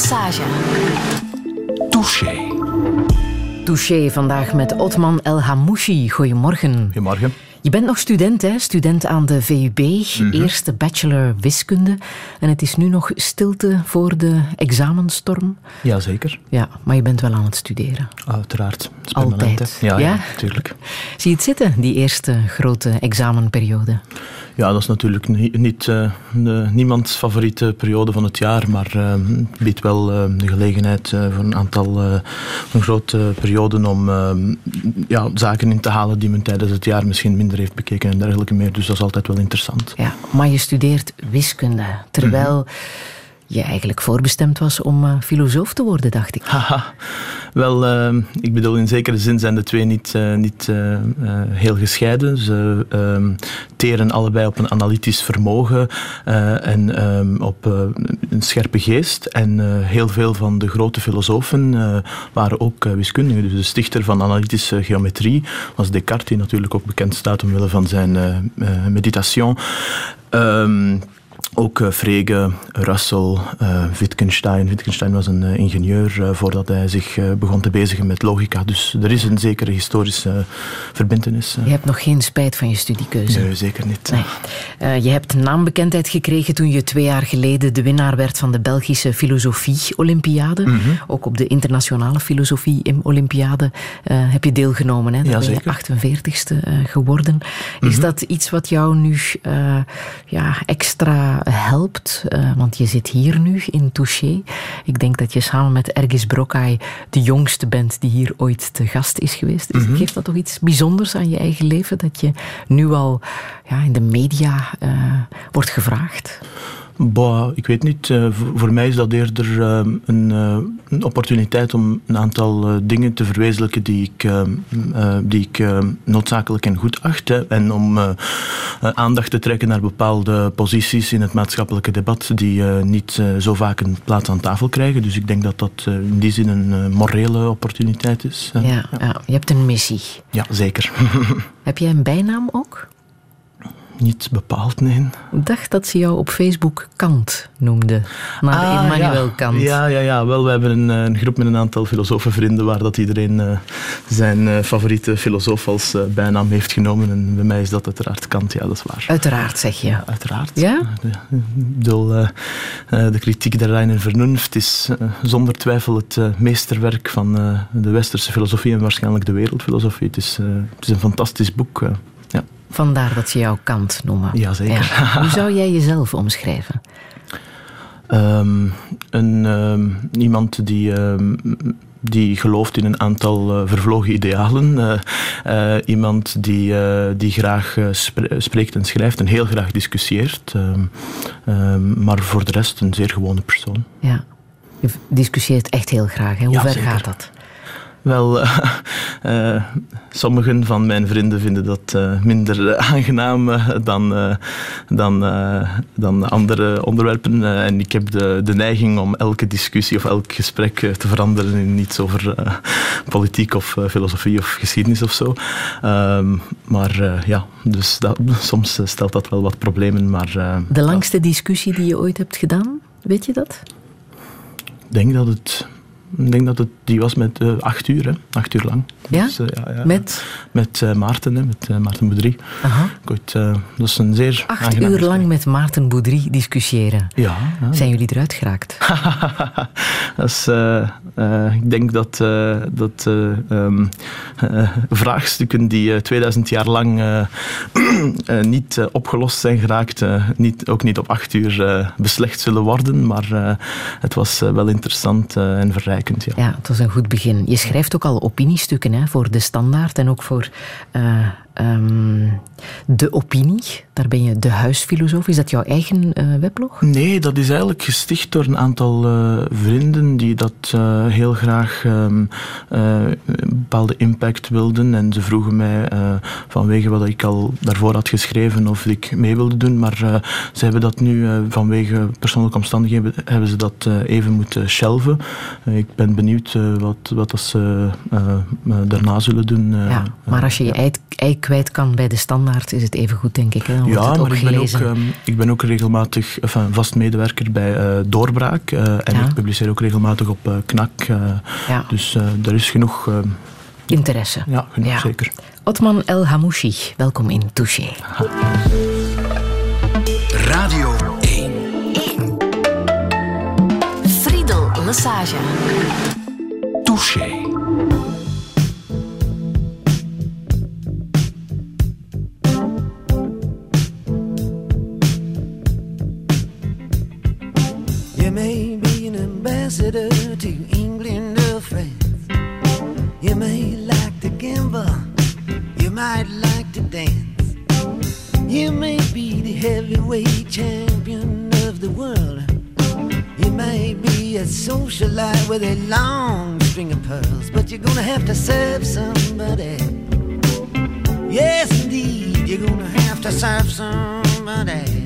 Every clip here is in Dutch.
Passage. Touché. Touché vandaag met Otman El Hamouchi. Goedemorgen. Goedemorgen. Je bent nog student, hè? Student aan de VUB, eerste bachelor wiskunde. En het is nu nog stilte voor de examenstorm. Jazeker, Ja, maar je bent wel aan het studeren. uiteraard. Het Altijd. Ja, ja, Ja? natuurlijk. Zie je het zitten, die eerste grote examenperiode? Ja, dat is natuurlijk niet, niet eh, de, niemands favoriete periode van het jaar, maar eh, het biedt wel eh, de gelegenheid eh, voor een aantal, eh, een grote periode om eh, ja, zaken in te halen die men tijdens het jaar misschien minder heeft bekeken en dergelijke meer. Dus dat is altijd wel interessant. Ja, maar je studeert wiskunde, terwijl je eigenlijk voorbestemd was om eh, filosoof te worden, dacht ik. Haha. Wel, eh, ik bedoel, in zekere zin zijn de twee niet, eh, niet heel gescheiden. Ze ehm, teren allebei op een analytisch vermogen en ehm, op een scherpe geest. En heel veel van de grote filosofen waren ook wiskundigen. Dus de stichter van analytische geometrie was Descartes, die natuurlijk ook bekend staat omwille van zijn meditation. Ehm, ook eh, Frege, Russell, eh, Wittgenstein. Wittgenstein was een eh, ingenieur voordat hij zich begon te bezigen met logica. Dus er is een zekere historische verbindenis. Je hebt nog geen spijt van je studiekeuze. Nee, zeker niet. Nee. Je hebt naambekendheid gekregen toen je twee jaar geleden de winnaar werd van de Belgische Filosofie-Olympiade. Mhm. Ook op de internationale filosofie-olympiade heb je deelgenomen. Hè? Daar Ja, ben je zeker. 48ste eh, geworden. Is Mhm. dat iets wat jou nu ja, extra helpt? Eh, want je zit hier nu in Touché. Ik denk dat je samen met Ergis Brokai de jongste bent die hier ooit te gast is geweest. Mhm. Geeft dat toch iets bijzonders aan je eigen leven? Dat je nu al ja, in de media eh, wordt gevraagd? Bah, ik weet niet. eh, voor, voor mij is dat eerder eh, een, eh, een opportuniteit om een aantal eh, dingen te verwezenlijken die ik, eh, eh, die ik eh, noodzakelijk en goed acht. Hè. En om aandacht te trekken naar bepaalde posities in het maatschappelijke debat die niet zo vaak een plaats aan tafel krijgen. Dus ik denk dat dat in die zin een morele opportuniteit is. Ja, ja, je hebt een missie. ja, zeker. Heb jij een bijnaam ook? Niet bepaald, nee. Ik dacht dat ze jou op Facebook Kant noemde. Naar Ah, Immanuel ja. Kant. Ja, ja, ja. Wel, we hebben een, eh, een groep met een aantal filosofenvrienden waar dat iedereen eh, zijn eh, favoriete filosoof als bijnaam heeft genomen. En bij mij is dat uiteraard Kant, ja, dat is waar. Uiteraard, zeg je. Uiteraard. Ja? De, ik bedoel, de kritiek der reine vernunft is zonder twijfel het meesterwerk van de westerse filosofie en waarschijnlijk de wereldfilosofie. Het is, het is een fantastisch boek. Vandaar dat ze jou Kant noemen. Jazeker. Ja. Hoe zou jij jezelf omschrijven? Ehm, een, ehm, iemand die, ehm, die gelooft in een aantal eh, vervlogen idealen. Eh, eh, iemand die, die graag spre- spreekt en schrijft en heel graag discussieert. Maar voor de rest een zeer gewone persoon. Ja. Je discussieert echt heel graag. Hè? Hoe Ja, ver zeker. gaat dat? Wel, eh, sommigen van mijn vrienden vinden dat eh, minder aangenaam eh, dan, dan, dan andere onderwerpen. En ik heb de, de neiging om elke discussie of elk gesprek te veranderen in iets over politiek of filosofie of geschiedenis of zo. Ehm, maar ja, dus dat, soms stelt dat wel wat problemen. Maar De langste discussie die je ooit hebt gedaan, weet je dat? ik denk dat het. Ik denk dat het die was met eh, acht uur, hè? acht uur lang. Ja? Dus, eh, ja, ja. Met Met eh, Maarten, hè, met Maarten Boudry. aha, eh, dat is een zeer acht uur lang met Maarten Boudry discussiëren. Ja. Zijn jullie eruit geraakt? dat is, ik denk dat, dat eh, ehm, eh, vraagstukken die eh, 2000 jaar lang niet opgelost zijn geraakt, niet, ook niet op acht uur beslecht zullen worden. Maar het was wel interessant en verrijkend. Ja. Ja, het was een goed begin. Je schrijft ook al opiniestukken hè, voor De Standaard en ook voor eh, ehm, De Opinie. Daar ben je de huisfilosoof. Is dat jouw eigen eh, weblog? Nee, dat is eigenlijk gesticht door een aantal eh, vrienden die dat eh, heel graag ehm, een bepaalde impact wilden. En ze vroegen mij vanwege wat ik al daarvoor had geschreven of ik mee wilde doen. Maar ze hebben dat nu vanwege persoonlijke omstandigheden hebben ze dat even moeten shelven. Ik ben benieuwd wat, wat dat ze daarna zullen doen. ja, maar als je je ei, ei kwijt kan bij de standaard, is het even goed, denk ik. Hè? ja, maar ik ben, ook, ehm, ik ben ook regelmatig enfin, vast medewerker bij uh, Doorbraak. Uh, en ik publiceer ook regelmatig op uh, KNAK. Ja. Dus er is genoeg... Ehm, Interesse. Ja, genoeg, zeker. Otman El Hamouchi, welkom in Touché. Radio 1. 1. Friedel Lassage. Touché. Ambassador to England uh, or France. You may like to gamble. You might like to dance. You may be the heavyweight champion of the world. You may be a socialite with a long string of pearls, but you're gonna have to serve somebody. Yes, indeed, you're gonna have to serve somebody.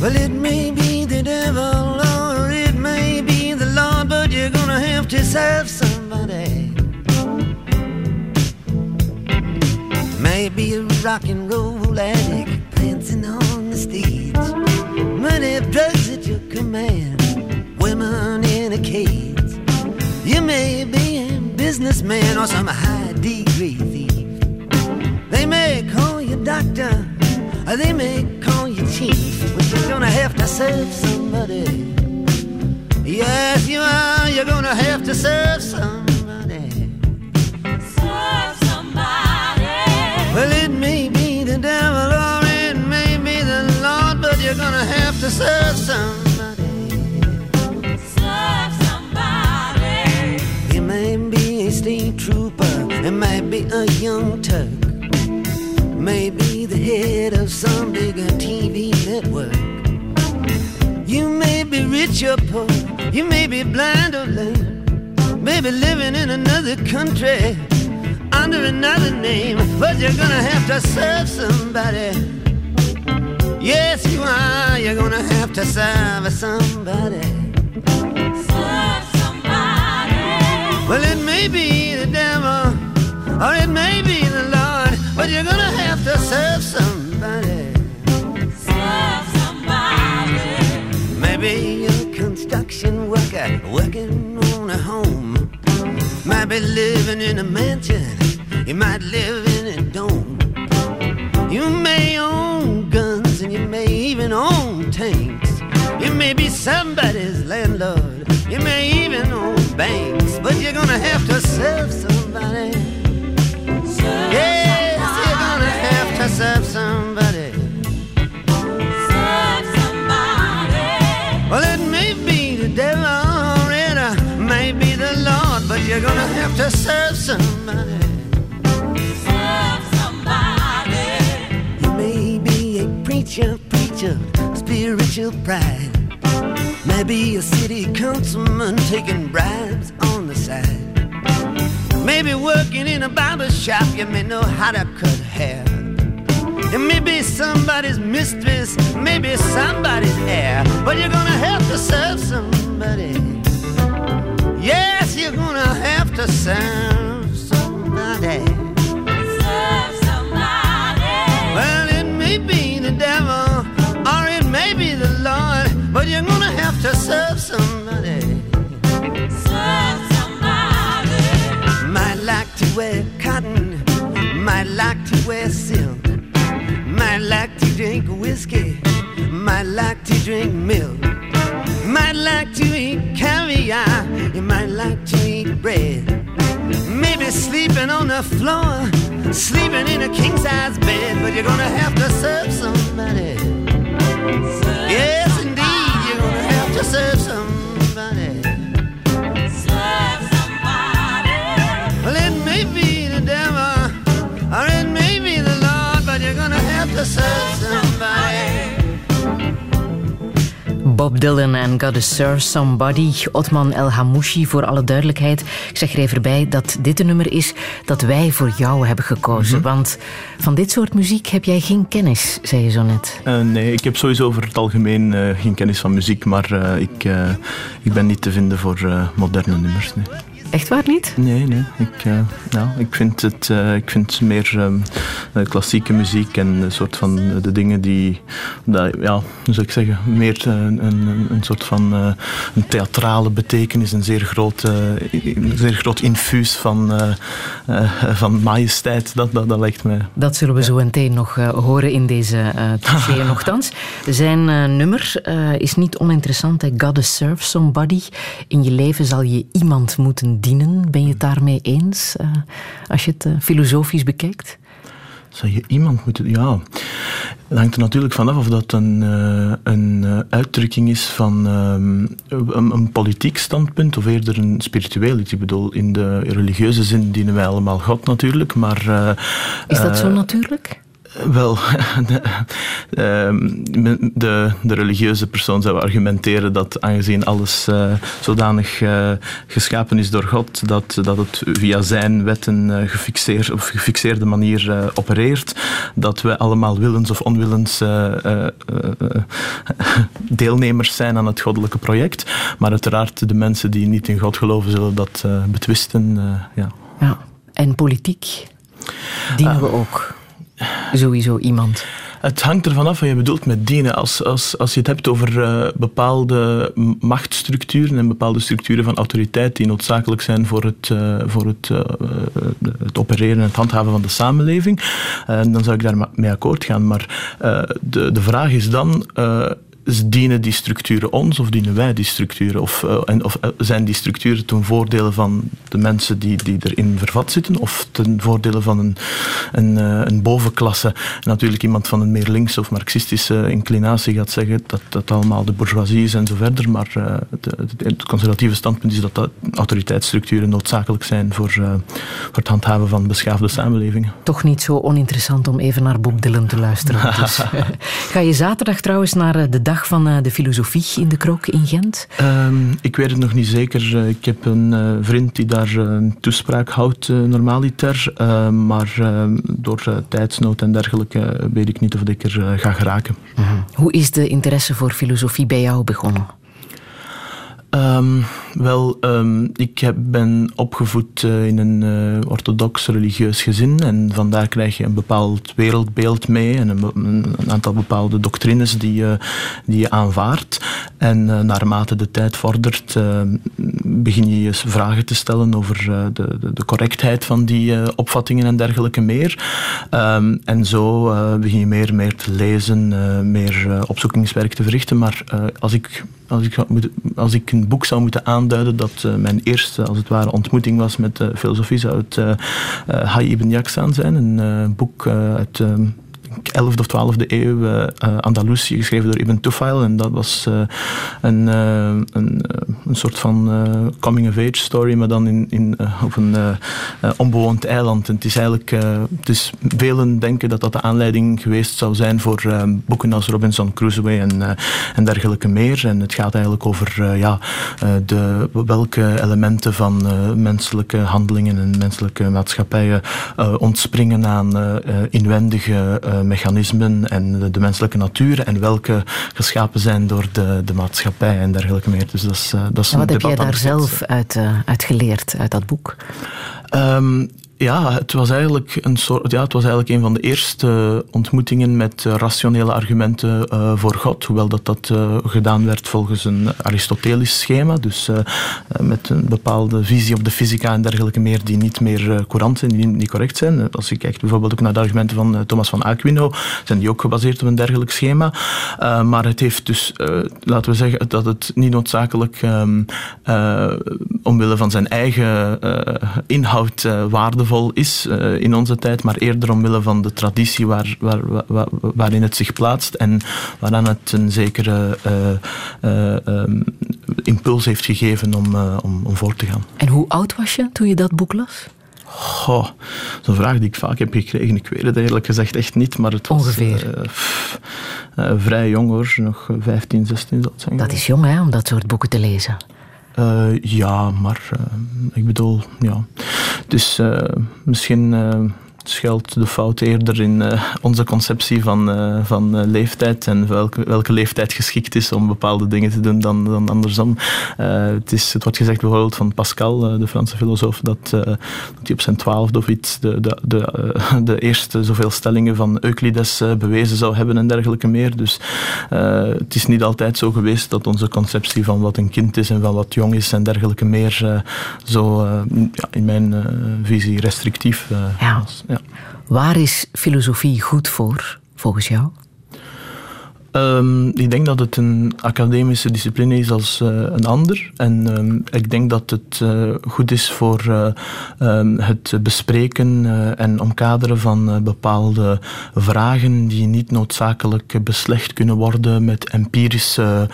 Well, it may be the devil or it may be the Lord, but you're gonna have to serve somebody. Maybe a rock and roll addict prancing on the stage. Money, drugs at your command, women in a cage. You may be a businessman or some high degree thief. They may call you doctor, or they may call you chief, but you're gonna have to serve somebody. Yes, you are. You're gonna have to serve somebody. Serve somebody. Well, it may be the devil or it may be the Lord, but you're gonna have to serve somebody. Serve somebody. You may be a state trooper, it might be a young Turk, maybe head of some bigger TV network. You may be rich or poor, you may be blind or lame, maybe living in another country under another name, but you're gonna have to serve somebody. Yes, you are. You're gonna have to serve somebody. Serve somebody. Well, it may be the devil, or it may be but you're gonna have to serve somebody. Serve somebody. Maybe you're a construction worker working on a home. Might be living in a mansion, you might live in a dome. You may own guns and you may even own tanks. You may be somebody's landlord, you may even own banks, but you're gonna have to serve somebody. Serve Yes, serve somebody. Serve somebody. Well, it may be the devil or it may be the Lord, but you're gonna have to serve somebody. Serve somebody. You may be a preacher, preacher, spiritual pride. Maybe a city councilman taking bribes on the side. Maybe working in a barber shop, you may know how to cut hair. You may be somebody's mistress, maybe somebody's heir, but you're gonna have to serve somebody. Yes, you're gonna have to serve somebody. Serve somebody. Well, it may be the devil or it may be the Lord, but you're gonna have to serve somebody. Serve somebody. Might like to wear cotton, might like to wear silk, might like to drink whiskey, might like to drink milk, might like to eat caviar, you might like to eat bread. Maybe sleeping on the floor, sleeping in a king size bed, but you're gonna have to serve somebody. Yes, indeed, you're gonna have to serve somebody. Bob Dylan en Gotta Serve Somebody. Otman El Hamouchi, voor alle duidelijkheid. Ik zeg er even bij dat dit een nummer is dat wij voor jou hebben gekozen. Want van dit soort muziek heb jij geen kennis, zei je zo net. Uh, nee, ik heb sowieso over het algemeen uh, geen kennis van muziek, maar uh, ik, ik ben niet te vinden voor moderne nummers. Nee. Echt waar niet? Nee, nee. Ik, eh, ja, ik, vind, het, eh, ik vind meer ehm, eh, klassieke muziek en een soort van de dingen die, dat, ja, hoe zou ik zeggen, meer een, een, een soort van eh, een theatrale betekenis, een zeer groot, een zeer groot infuus van, van majesteit. Dat, dat, dat lijkt mij. Dat zullen we zo meteen nog eh, horen in deze uh. Nochtans, zijn eh, nummer eh, is niet oninteressant. Hè. Gotta serve somebody. In je leven zal je iemand moeten dienen. Ben je het daarmee eens? eh, als je het eh, filosofisch bekijkt? Zou je iemand moeten... Ja, het hangt er natuurlijk vanaf of dat een, eh, een uitdrukking is van ehm, een, een politiek standpunt of eerder een spiritueel iets. Ik bedoel, in de religieuze zin dienen wij allemaal God natuurlijk, maar... Is dat zo natuurlijk? Wel, de, ehm, de, de religieuze persoon zou argumenteren dat aangezien alles eh, zodanig eh, geschapen is door God, dat, dat het via zijn wetten eh, gefixeerd, of gefixeerde manier opereert, dat we allemaal willens of onwillens deelnemers zijn aan het goddelijke project. Maar uiteraard de mensen die niet in God geloven zullen dat betwisten. ja. Ja. En politiek dienen we ook. Sowieso iemand. Het hangt ervan af wat je bedoelt met dienen. Als, als, als je het hebt over eh, bepaalde machtsstructuren en bepaalde structuren van autoriteit die noodzakelijk zijn voor het, eh, voor het, eh, het opereren en het handhaven van de samenleving, dan zou ik daar ma- mee akkoord gaan. Maar de, de vraag is dan. Dienen die structuren ons of dienen wij die structuren? Of, eh, en, of eh, zijn die structuren ten voordele van de mensen die, die erin vervat zitten of ten voordele van een, een, eh, een bovenklasse? Natuurlijk iemand van een meer linkse of marxistische inclinatie gaat zeggen dat dat allemaal de bourgeoisie is en zo verder, maar het, conservatieve standpunt is dat, dat autoriteitsstructuren noodzakelijk zijn voor, voor het handhaven van beschaafde samenlevingen. Toch niet zo oninteressant om even naar Bob Dylan te luisteren. Dus. Ga je zaterdag trouwens naar de dag van eh, de filosofie in de Krook in Gent? Ehm, ik weet het nog niet zeker. Eh, Ik heb een eh, vriend die daar een toespraak houdt, normaliter. Eh, maar eh, door tijdsnood en dergelijke weet ik niet of ik er ga geraken. Hoe is de interesse voor filosofie bij jou begonnen? Ehm, wel, ehm, ik heb, ben opgevoed eh, in een eh, orthodox religieus gezin en vandaar krijg je een bepaald wereldbeeld mee en een, aantal bepaalde doctrines die, je die je aanvaardt. En eh, naarmate de tijd vordert, eh, begin je je vragen te stellen over de, de, de correctheid van die opvattingen en dergelijke meer. Ehm, en zo begin je meer en meer te lezen, meer opzoekingswerk te verrichten. Maar als ik als ik, als ik een boek zou moeten aanduiden dat eh, mijn eerste, als het ware, ontmoeting was met de filosofie, zou het uh, Hay ibn Yaqzan zijn. Een eh, boek eh, uit eh, ik 11e of 12e eeuw, eh, Andalusië, geschreven door Ibn Tufail. En dat was eh, een, een, een soort van coming-of-age story, maar dan in, in, op een onbewoond eiland. Het is eigenlijk, het velen denken dat dat de aanleiding geweest zou zijn voor boeken als Robinson Crusoe en, en dergelijke meer. En het gaat eigenlijk over ja, de, welke elementen van menselijke handelingen en menselijke maatschappijen ontspringen aan inwendige mechanismen en de, de menselijke natuur en welke geschapen zijn door de, de maatschappij en dergelijke meer. Dus dat is, eh, dat is wat heb jij daar zelf uit, eh, uit geleerd, uit dat boek? Ehm, ja, het was eigenlijk een soort, ja, het was eigenlijk een van de eerste ontmoetingen met eh, rationele argumenten eh, voor God, hoewel dat dat eh, gedaan werd volgens een Aristotelisch schema, dus met een bepaalde visie op de fysica en dergelijke meer die niet meer courant zijn, die niet correct zijn. Als je kijkt bijvoorbeeld ook naar de argumenten van Thomas van Aquino, zijn die ook gebaseerd op een dergelijk schema. Maar het heeft dus, laten we zeggen, dat het niet noodzakelijk eh, omwille van zijn eigen inhoud eh, waardevol is eh, in onze tijd, maar eerder omwille van de traditie waar, waar, waar- waarin het zich plaatst en waaraan het een zekere eh, eh, ehm, impuls heeft gegeven om, om, om voor te gaan. En hoe oud was je toen je dat boek las? Goh, zo'n vraag die ik vaak heb gekregen. Ik weet het eerlijk gezegd echt niet, maar het was Ongeveer. pff, vrij jong hoor, nog 15, 16 zal het zijn. Dat is jong, hè, om dat soort boeken te lezen. Eh, ja, maar eh, ik bedoel, ja. Dus eh, misschien, schuilt de fout eerder in eh, onze conceptie van, eh, van eh, leeftijd en welke, welke leeftijd geschikt is om bepaalde dingen te doen dan, dan andersom. Het, is, het wordt gezegd bijvoorbeeld van Pascal, de Franse filosoof, dat, dat hij op zijn twaalfde of iets de, de, de, de eerste zoveel stellingen van Euclides bewezen zou hebben en dergelijke meer. Dus het is niet altijd zo geweest dat onze conceptie van wat een kind is en van wat jong is en dergelijke meer zo ja, in mijn visie restrictief Ja. was. Ja. Waar is filosofie goed voor, volgens jou? Ehm, ik denk dat het een academische discipline is als eh, een ander. En ehm, ik denk dat het eh, goed is voor eh, ehm, het bespreken en omkaderen van bepaalde vragen die niet noodzakelijk beslecht kunnen worden met empirische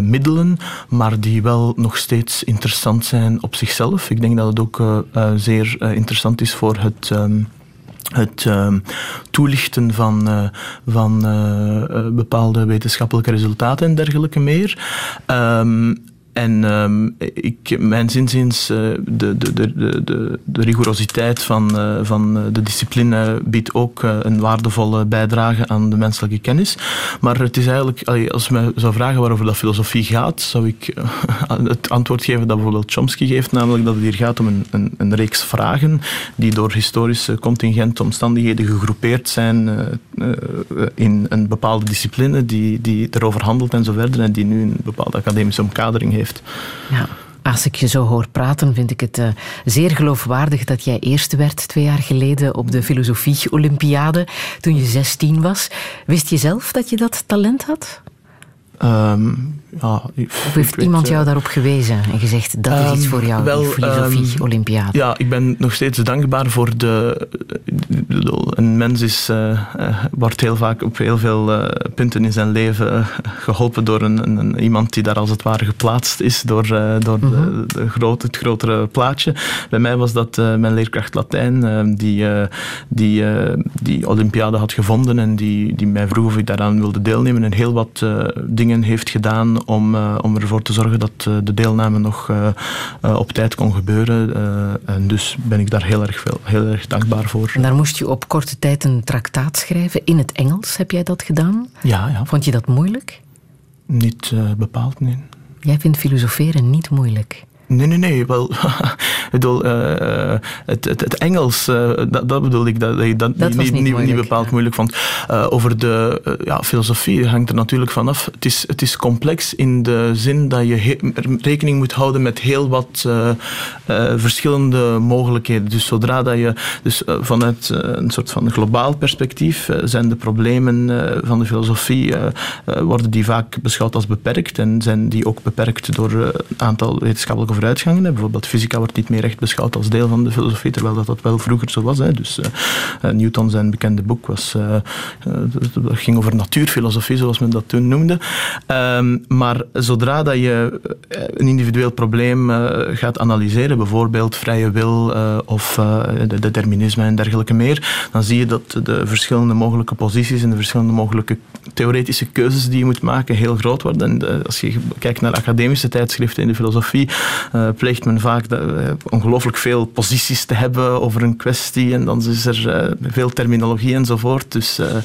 middelen, maar die wel nog steeds interessant zijn op zichzelf. Ik denk dat het ook zeer interessant is voor het. Het ehm, toelichten van, eh, van eh, eh, bepaalde wetenschappelijke resultaten en dergelijke meer. Ehm, en ehm, ik, mijn zinziens, eh, de, de, de, de, de, rigorositeit van, eh, van eh, de discipline biedt ook een waardevolle bijdrage aan de menselijke kennis. Maar het is eigenlijk, als je mij zou vragen waarover dat filosofie gaat, zou ik het antwoord geven dat bijvoorbeeld Chomsky geeft, namelijk dat het hier gaat om een, een, een reeks vragen die door historische contingente omstandigheden gegroepeerd zijn in een bepaalde discipline die, die erover handelt en zo verder en die nu een bepaalde academische omkadering heeft. Ja. Als ik je zo hoor praten, vind ik het eh, zeer geloofwaardig dat jij eerste werd twee jaar geleden op de filosofie-olympiade toen je 16 was. Wist je zelf dat je dat talent had? Ehm, ja, ik- Of heeft weet, iemand eh, jou daarop gewezen en gezegd dat is Ehm, iets voor jou, wel, die filosofie-olympiade? Ja, ik ben nog steeds dankbaar voor de. Een mens is, eh, eh, wordt heel vaak op heel veel eh, punten in zijn leven eh, geholpen door een, een, iemand die daar als het ware geplaatst is door, eh, door de, de groot, het grotere plaatje. Bij mij was dat eh, mijn leerkracht Latijn, eh, die, eh, die eh, die Olympiade had gevonden en die, die mij vroeg of ik daaraan wilde deelnemen en heel wat eh, dingen heeft gedaan om, eh, om ervoor te zorgen dat eh, de deelname nog eh, op tijd kon gebeuren. En dus ben ik daar heel erg, veel, heel erg dankbaar voor. En daar moest je op korte tijd een traktaat schrijven. In het Engels heb jij dat gedaan? Ja, ja Vond je dat moeilijk? niet bepaald, nee. Jij vindt filosoferen niet moeilijk. Nee, nee, nee. Wel, ik bedoel, eh, eh, het, het, het Engels, eh, dat, dat bedoel ik, dat, dat ik dat, Dat niet, niet niet, bepaald ja. moeilijk vond. Over de ja, filosofie hangt er natuurlijk vanaf. Het is, het is complex in de zin dat je he- rekening moet houden met heel wat verschillende mogelijkheden. Dus zodra dat je, dus vanuit een soort van globaal perspectief, zijn de problemen van de filosofie, worden die vaak beschouwd als beperkt en zijn die ook beperkt door een aantal wetenschappelijke vooruitgangen. Bijvoorbeeld fysica wordt niet meer echt beschouwd als deel van de filosofie, terwijl dat, dat wel vroeger zo was. Hè. Dus eh, eh, Newton zijn bekende boek was, dat ging over natuurfilosofie, zoals men dat toen noemde. Ehm, maar zodra dat je een individueel probleem gaat analyseren, bijvoorbeeld vrije wil of de determinisme en dergelijke meer, dan zie je dat de verschillende mogelijke posities en de verschillende mogelijke theoretische keuzes die je moet maken heel groot worden. En als je kijkt naar academische tijdschriften in de filosofie, eh, pleegt men vaak eh, ongelooflijk veel posities te hebben over een kwestie en dan is er eh, veel terminologie enzovoort. Dus, eh,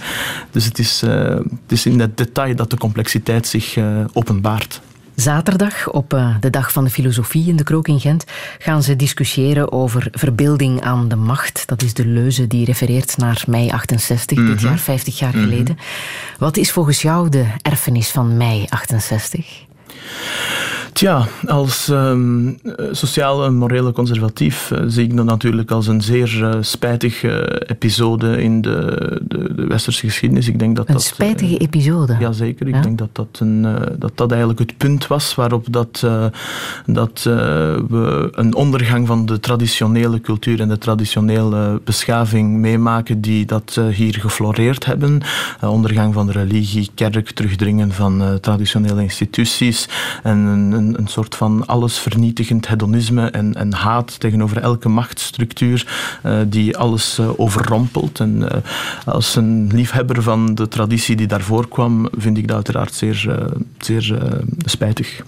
dus het, is, het is in het detail dat de complexiteit zich openbaart. Zaterdag, op de dag van de filosofie in de Krook in Gent, gaan ze discussiëren over verbeelding aan de macht. Dat is de leuze die refereert naar mei 68, dit jaar, 50 jaar geleden. Wat is volgens jou de erfenis van mei 68? Tja, als ehm, eh, sociaal en morele conservatief eh, zie ik dat natuurlijk als een zeer eh, spijtige episode in de, de, de westerse geschiedenis. Ik denk dat Een dat, eh, spijtige episode. Jazeker, ik Ja? denk dat dat, een, dat dat eigenlijk het punt was waarop dat, dat we een ondergang van de traditionele cultuur en de traditionele beschaving meemaken die dat hier gefloreerd hebben. Ondergang van de religie, kerk, terugdringen van traditionele instituties en een, een, een soort van allesvernietigend hedonisme en, en haat tegenover elke machtsstructuur eh, die alles eh, overrompelt. En eh, als een liefhebber van de traditie die daarvoor kwam, vind ik dat uiteraard zeer, zeer spijtig.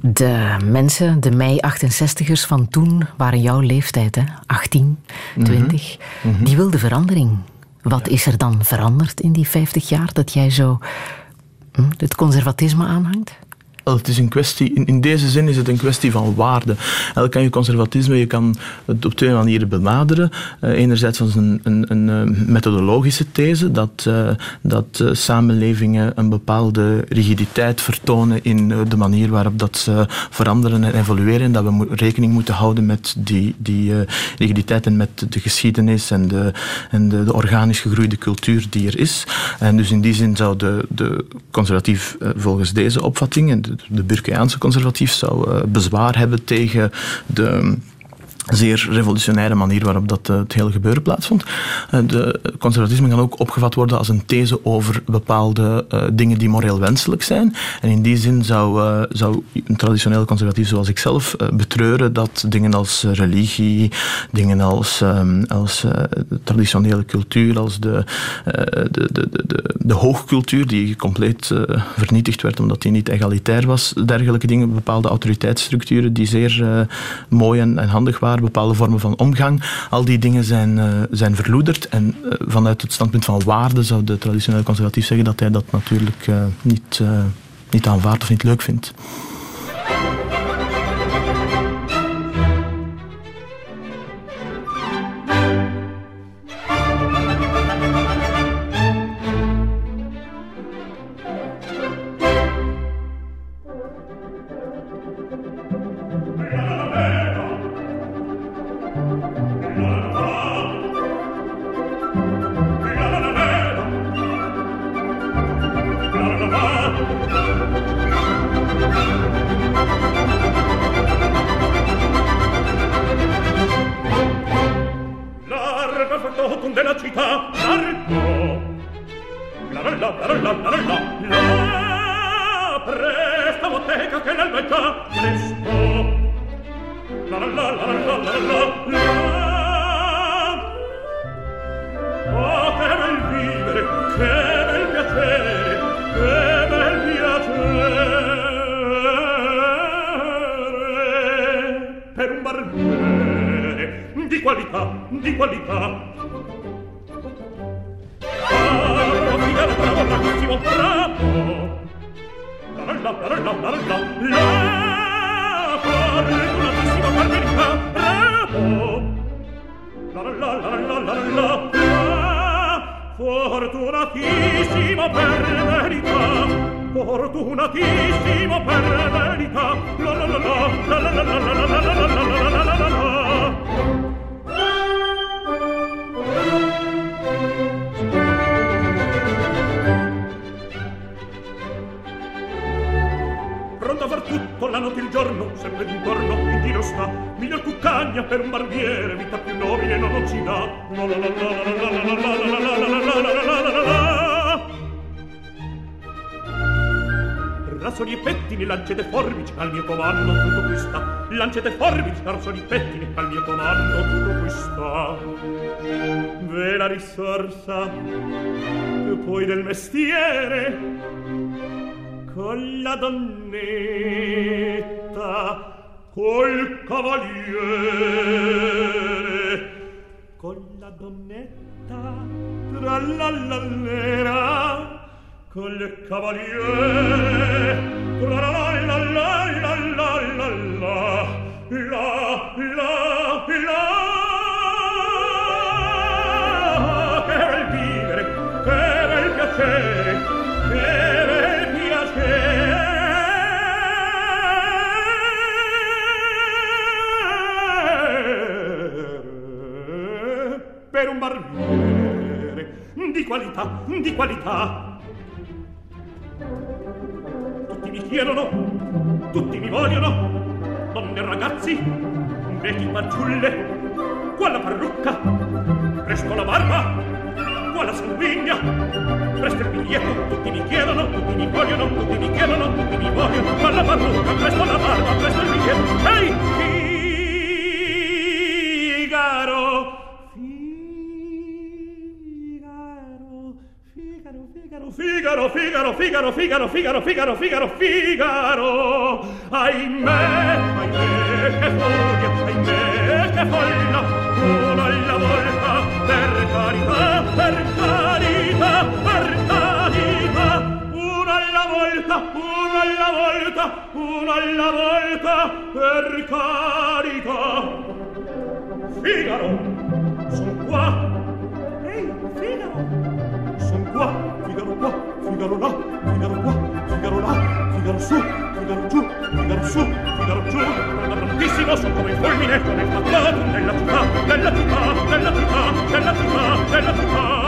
De mensen, de mei-68ers van toen, waren jouw leeftijd, hè? 18, 20. Die wilden verandering. Wat is er dan veranderd in die 50 jaar dat jij zo hm, het conservatisme aanhangt? Het is een kwestie, in, in deze zin is het een kwestie van waarde. Eigenlijk kan je conservatisme je kan het op twee manieren benaderen. Eh, enerzijds als een, een, een eh, methodologische these, dat, eh, dat samenlevingen een bepaalde rigiditeit vertonen in de manier waarop dat ze veranderen en evolueren. En dat we rekening moeten houden met die, die rigiditeit en met de geschiedenis en, de, en de, de organisch gegroeide cultuur die er is. En dus in die zin zou de, de conservatief volgens deze opvatting, en de, de Burkeaanse conservatief, zou eh, bezwaar hebben tegen de zeer revolutionaire manier waarop dat, eh, het hele gebeuren plaatsvond. Eh, de conservatisme kan ook opgevat worden als een these over bepaalde eh, dingen die moreel wenselijk zijn. En in die zin zou, zou een traditioneel conservatief zoals ik zelf betreuren dat dingen als religie, dingen als, ehm, als traditionele cultuur, als de, de, de, de, de, hoogcultuur die compleet vernietigd werd omdat die niet egalitair was, dergelijke dingen, bepaalde autoriteitsstructuren die zeer mooi en, en handig waren, bepaalde vormen van omgang, al die dingen zijn, eh, zijn verloederd. En eh, vanuit het standpunt van waarde zou de traditionele conservatief zeggen dat hij dat natuurlijk eh, niet, niet aanvaardt of niet leuk vindt. E il giorno, sempre d'intorno, in giro sta, miglior cuccagna per un barbiere, vita più nobile non ci dà. La la la la la la la la la la la la la la la la. Rassoli e pettini, lancete forbici al mio comando, tutto qui sta. Lancete forbici, rassoli e pettini al mio comando, tutto qui sta. Ve la risorsa, tu poi del mestiere, la donnetta col cavaliere. Con la donnetta tra la lallera col cavaliere. Tra la la la la la la la la la la che bel vivere che bel piacere. Per un barbiere di qualità, di qualità. Tutti mi chiedono, tutti mi vogliono, donne e ragazzi, vecchi fanciulle, qua la parrucca, presto la barba, qua la sanguigna, presto il biglietto, tutti mi chiedono, tutti mi vogliono, tutti mi chiedono, tutti mi vogliono, qua la parrucca, presto la barba, presto il biglietto, ehi, Figaro, Figaro, Figaro, Figaro, Figaro, Figaro, Figaro, Figaro, Figaro, Figaro. Ahimè, ahimè, che furia, ahimè, che folla, uno alla volta, per carità, per carità, per carità. Uno alla volta, uno alla volta, uno alla volta, per carità. Figaro, son qua. Ehi, Figaro, son qua qua, Figaro là, Figaro qua, Figaro là, Figaro su, Figaro giù, Figaro su, Figaro giù, da prontissimo sono come il fulmine, come il fantasma, nella città, nella città, nella città, nella città, nella città,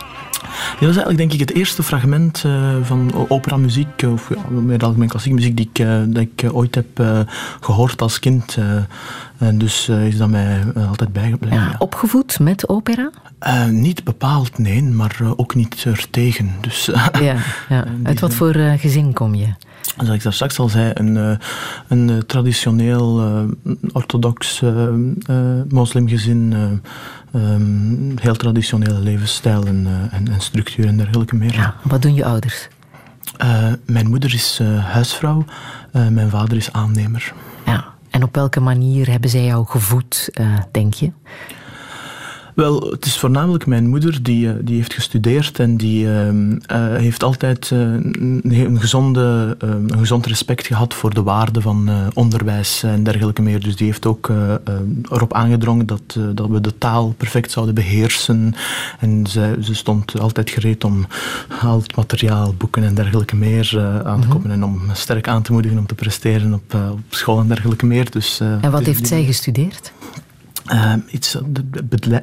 Dit was eigenlijk denk ik het eerste fragment eh, van operamuziek, of ja, meer algemeen klassieke muziek, die ik, eh, dat ik eh, ooit heb eh, gehoord als kind. en dus is dat mij altijd bijgebleven. Ja, ja. opgevoed met opera? Eh, niet bepaald, nee, maar eh, ook niet ertegen. Dus Ja, ja. Uit wat voor eh, gezin kom je? Zoals ik daar straks al zei, een, eh, een eh, traditioneel eh, orthodox eh, eh, moslimgezin. eh, ehm, heel traditionele levensstijl en, eh, en, en structuur en dergelijke meer. Ja, wat doen je ouders? Eh, mijn moeder is eh, huisvrouw, eh, mijn vader is aannemer. Ja. En op welke manier hebben zij jou gevoed, eh, denk je? Wel, het is voornamelijk mijn moeder die, eh, die heeft gestudeerd en die ehm, eh, heeft altijd eh, een, een, gezonde, ehm, een gezond respect gehad voor de waarde van onderwijs en dergelijke meer. Dus die heeft ook eh, eh, erop aangedrongen dat, dat we de taal perfect zouden beheersen. En ze, ze stond altijd gereed om al het materiaal, boeken en dergelijke meer aan te kopen en om sterk aan te moedigen om te presteren op, op school en dergelijke meer. Dus, En wat heeft die- zij gestudeerd? Eh, iets, eh,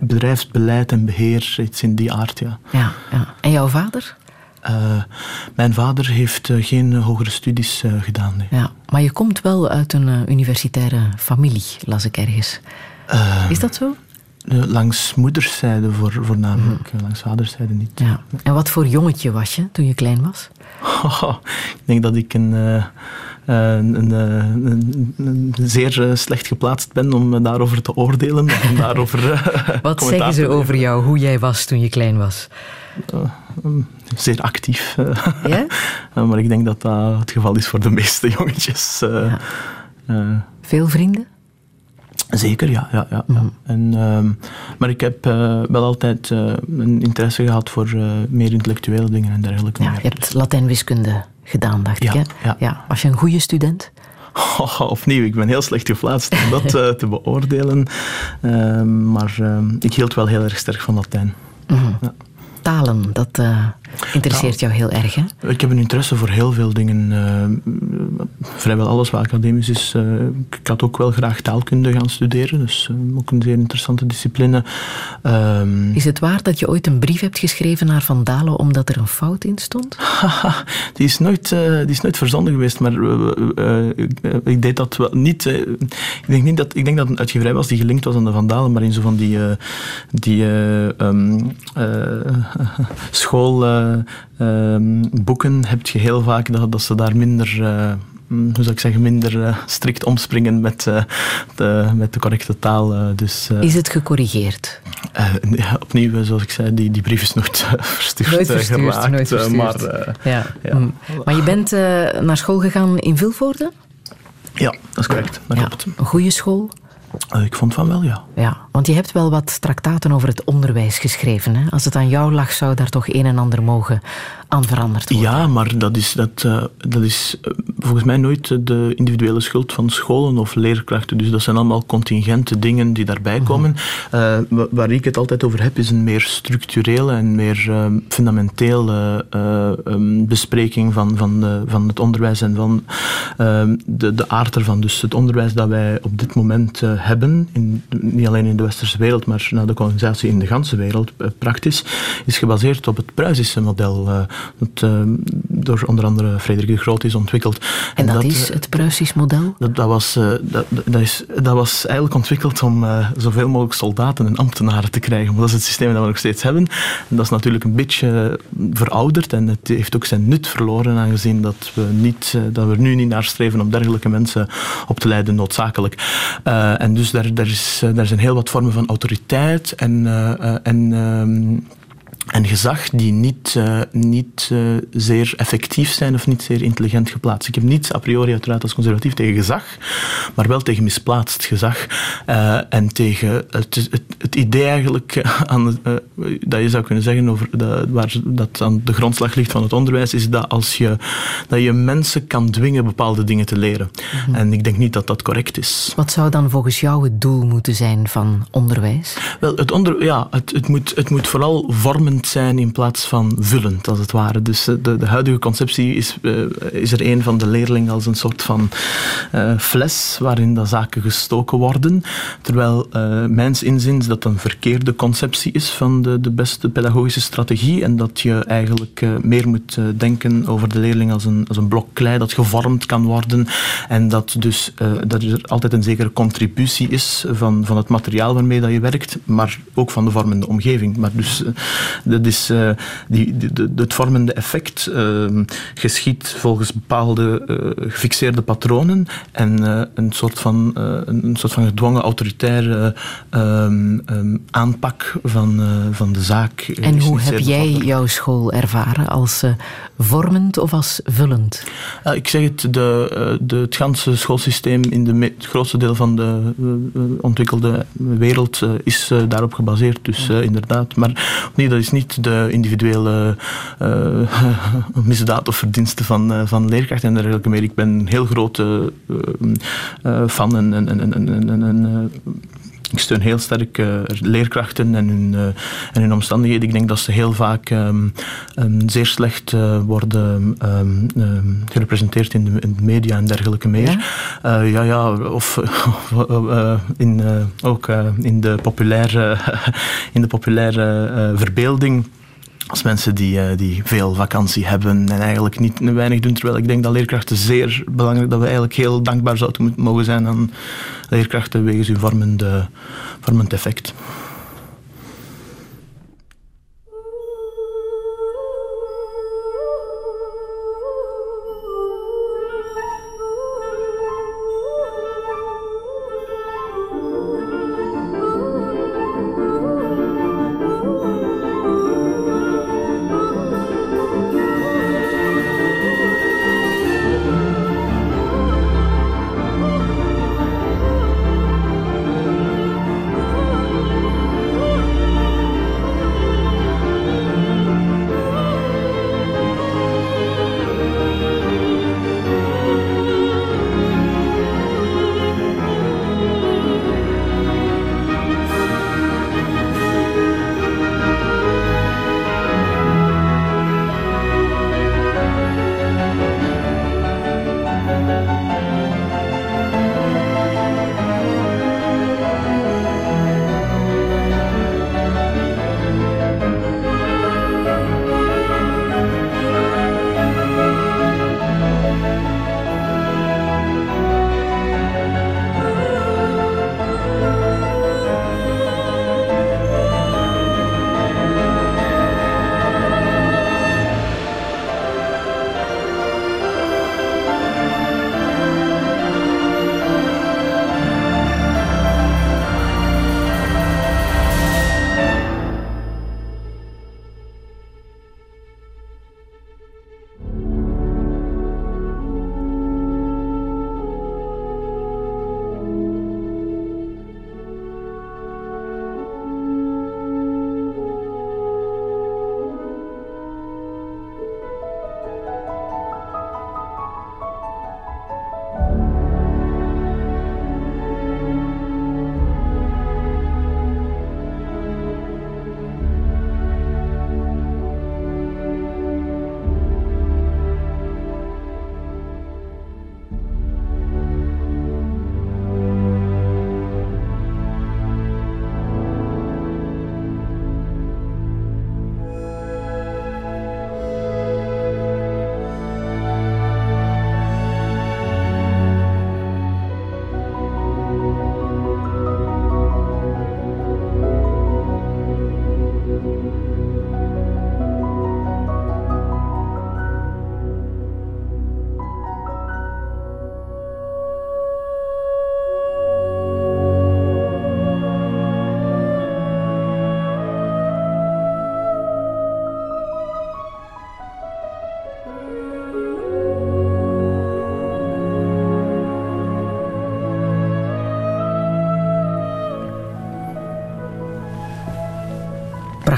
bedrijfsbeleid en beheer, iets in die aard, ja. Ja, ja. En jouw vader? Eh, mijn vader heeft eh, geen hogere studies gedaan. Nee. Ja. Maar je komt wel uit een universitaire familie, las ik ergens. Is dat zo? Langs moederszijde voor, voornamelijk, eh, langs vaderszijde niet. Ja. En wat voor jongetje was je toen je klein was? ik denk dat ik een, een, een, eh, een- een zeer eh, slecht geplaatst ben om eh, daarover te oordelen. Om daarover, eh, Wat zeggen ze over jou, hoe jij was toen je klein was? leveren. Zeer actief. eh. Ja? Eh, maar ik denk dat dat het geval is voor de meeste jongetjes. eh. Ja. Eh, Veel vrienden? Zeker, ja. ja, ja, ja. En, ehm, maar ik heb eh, wel altijd eh, een interesse gehad voor eh, meer intellectuele dingen en dergelijke. Ja, je hebt Latijn-wiskunde gedaan, dacht Ja, ik. Hè? ja. Was je een goede student? Oh, opnieuw, ik ben heel slecht geplaatst om dat eh, te beoordelen. Ehm, maar ehm, ik hield wel heel erg sterk van Latijn. Talen, dat interesseert jou heel erg, hè? Ik heb een interesse voor heel veel dingen. eh, vrijwel alles wat academisch is. eh, ik had ook wel graag taalkunde gaan studeren. Dus eh, ook een zeer interessante discipline. Ehm, Is het waar dat je ooit een brief hebt geschreven naar Van Dalen omdat er een fout in stond? Haha, die, is nooit, die is nooit verzonden geweest, maar ik, deed dat wel niet. ik, denk niet dat, ik denk dat het een uitgeverij was die gelinkt was aan de Vandalen, maar in zo van die, die eh, ehm, eh, schoolboeken heb je heel vaak dat, dat ze daar minder. eh, mm, hoe zou ik zeggen, minder eh, strikt omspringen met, de, met de correcte taal. dus Is het gecorrigeerd? ja, opnieuw, zoals ik zei, die, die brief is nooit verstuurd, Nooit verstuurd, nooit verstuurd. maar Ja. ja. Mm. Maar je bent naar school gegaan in Vilvoorde? Ja, dat is correct. Dat Ja. klopt. Een goede school? Eh, ik vond van wel, ja. Ja, want je hebt wel wat traktaten over het onderwijs geschreven. Hè? Als het aan jou lag, zou daar toch een en ander mogen aan veranderd worden. Ja, maar dat is, dat, eh, dat is eh, volgens mij nooit de individuele schuld van scholen of leerkrachten. Dus dat zijn allemaal contingente dingen die daarbij komen. Eh, wa- waar ik het altijd over heb, is een meer structurele en meer fundamentele eh, ehm, bespreking van, van, de, van het onderwijs en van ehm, de, de aard ervan. Dus het onderwijs dat wij op dit moment hebben, in, niet alleen in de westerse wereld, maar na de kolonisatie in de ganse wereld praktisch, is gebaseerd op het Pruisische model, dat eh, door onder andere Frederik de Groot is ontwikkeld. En dat, eh, is het Pruisisch model? dat, dat, was, eh, dat, dat, is, dat was eigenlijk ontwikkeld om eh, zoveel mogelijk soldaten en ambtenaren te krijgen. Want dat is het systeem dat we nog steeds hebben. En dat is natuurlijk een beetje eh, verouderd en het heeft ook zijn nut verloren, aangezien dat we, niet, eh, dat we er nu niet naar streven om dergelijke mensen op te leiden, noodzakelijk. Eh, en dus daar, daar, is, eh, daar zijn heel wat vormen van autoriteit en, eh, eh, en ehm, en gezag die niet, eh, niet eh, zeer effectief zijn of niet zeer intelligent geplaatst. Ik heb niets a priori uiteraard als conservatief tegen gezag, maar wel tegen misplaatst gezag eh, en tegen het, het, het idee eigenlijk aan, dat je zou kunnen zeggen over de, waar dat aan de grondslag ligt van het onderwijs, is dat als je, dat je mensen kan dwingen bepaalde dingen te leren. En ik denk niet dat dat correct is. Wat zou dan volgens jou het doel moeten zijn van onderwijs? Wel, het, onder, ja, het, het, moet, het moet vooral zijn in plaats van vullend, als het ware. Dus eh, de, de huidige conceptie is, eh, is er een van de leerling als een soort van eh, fles waarin dat zaken gestoken worden. Terwijl uh, mijns inziens dat een verkeerde conceptie is van de, de beste pedagogische strategie en dat je eigenlijk meer moet denken over de leerling als een, als een blok klei dat gevormd kan worden en dat dus dat er altijd een zekere contributie is van, van het materiaal waarmee dat je werkt, maar ook van de vormende omgeving. Maar dus dat is, uh, die, het vormende effect uh, geschiet volgens bepaalde uh, gefixeerde patronen en een, soort van, een, een, soort van gedwongen autoritaire um, um, aanpak van, van de zaak. En hoe heb jij jouw school ervaren? Als vormend of als vullend? ik zeg het, de, de, het ganse schoolsysteem in de het grootste deel van de ontwikkelde wereld is daarop gebaseerd. Dus inderdaad. Maar nee, dat is niet de individuele uh, misdaad of verdiensten van, uh, van leerkrachten en dergelijke meer. Ik ben een heel grote uh, fan en, en, en, en ik steun heel sterk uh, leerkrachten en hun, uh, en hun omstandigheden. Ik denk dat ze heel vaak um, um, zeer slecht uh, worden um, gerepresenteerd in de, in de, media en dergelijke meer. Ja, ja, ja, of, of in, ook in de populaire, in de populaire verbeelding als mensen die, uh, die veel vakantie hebben en eigenlijk niet weinig doen. Terwijl ik denk dat leerkrachten zeer belangrijk, dat we eigenlijk heel dankbaar zouden mogen zijn aan leerkrachten wegens hun vormende, vormend effect.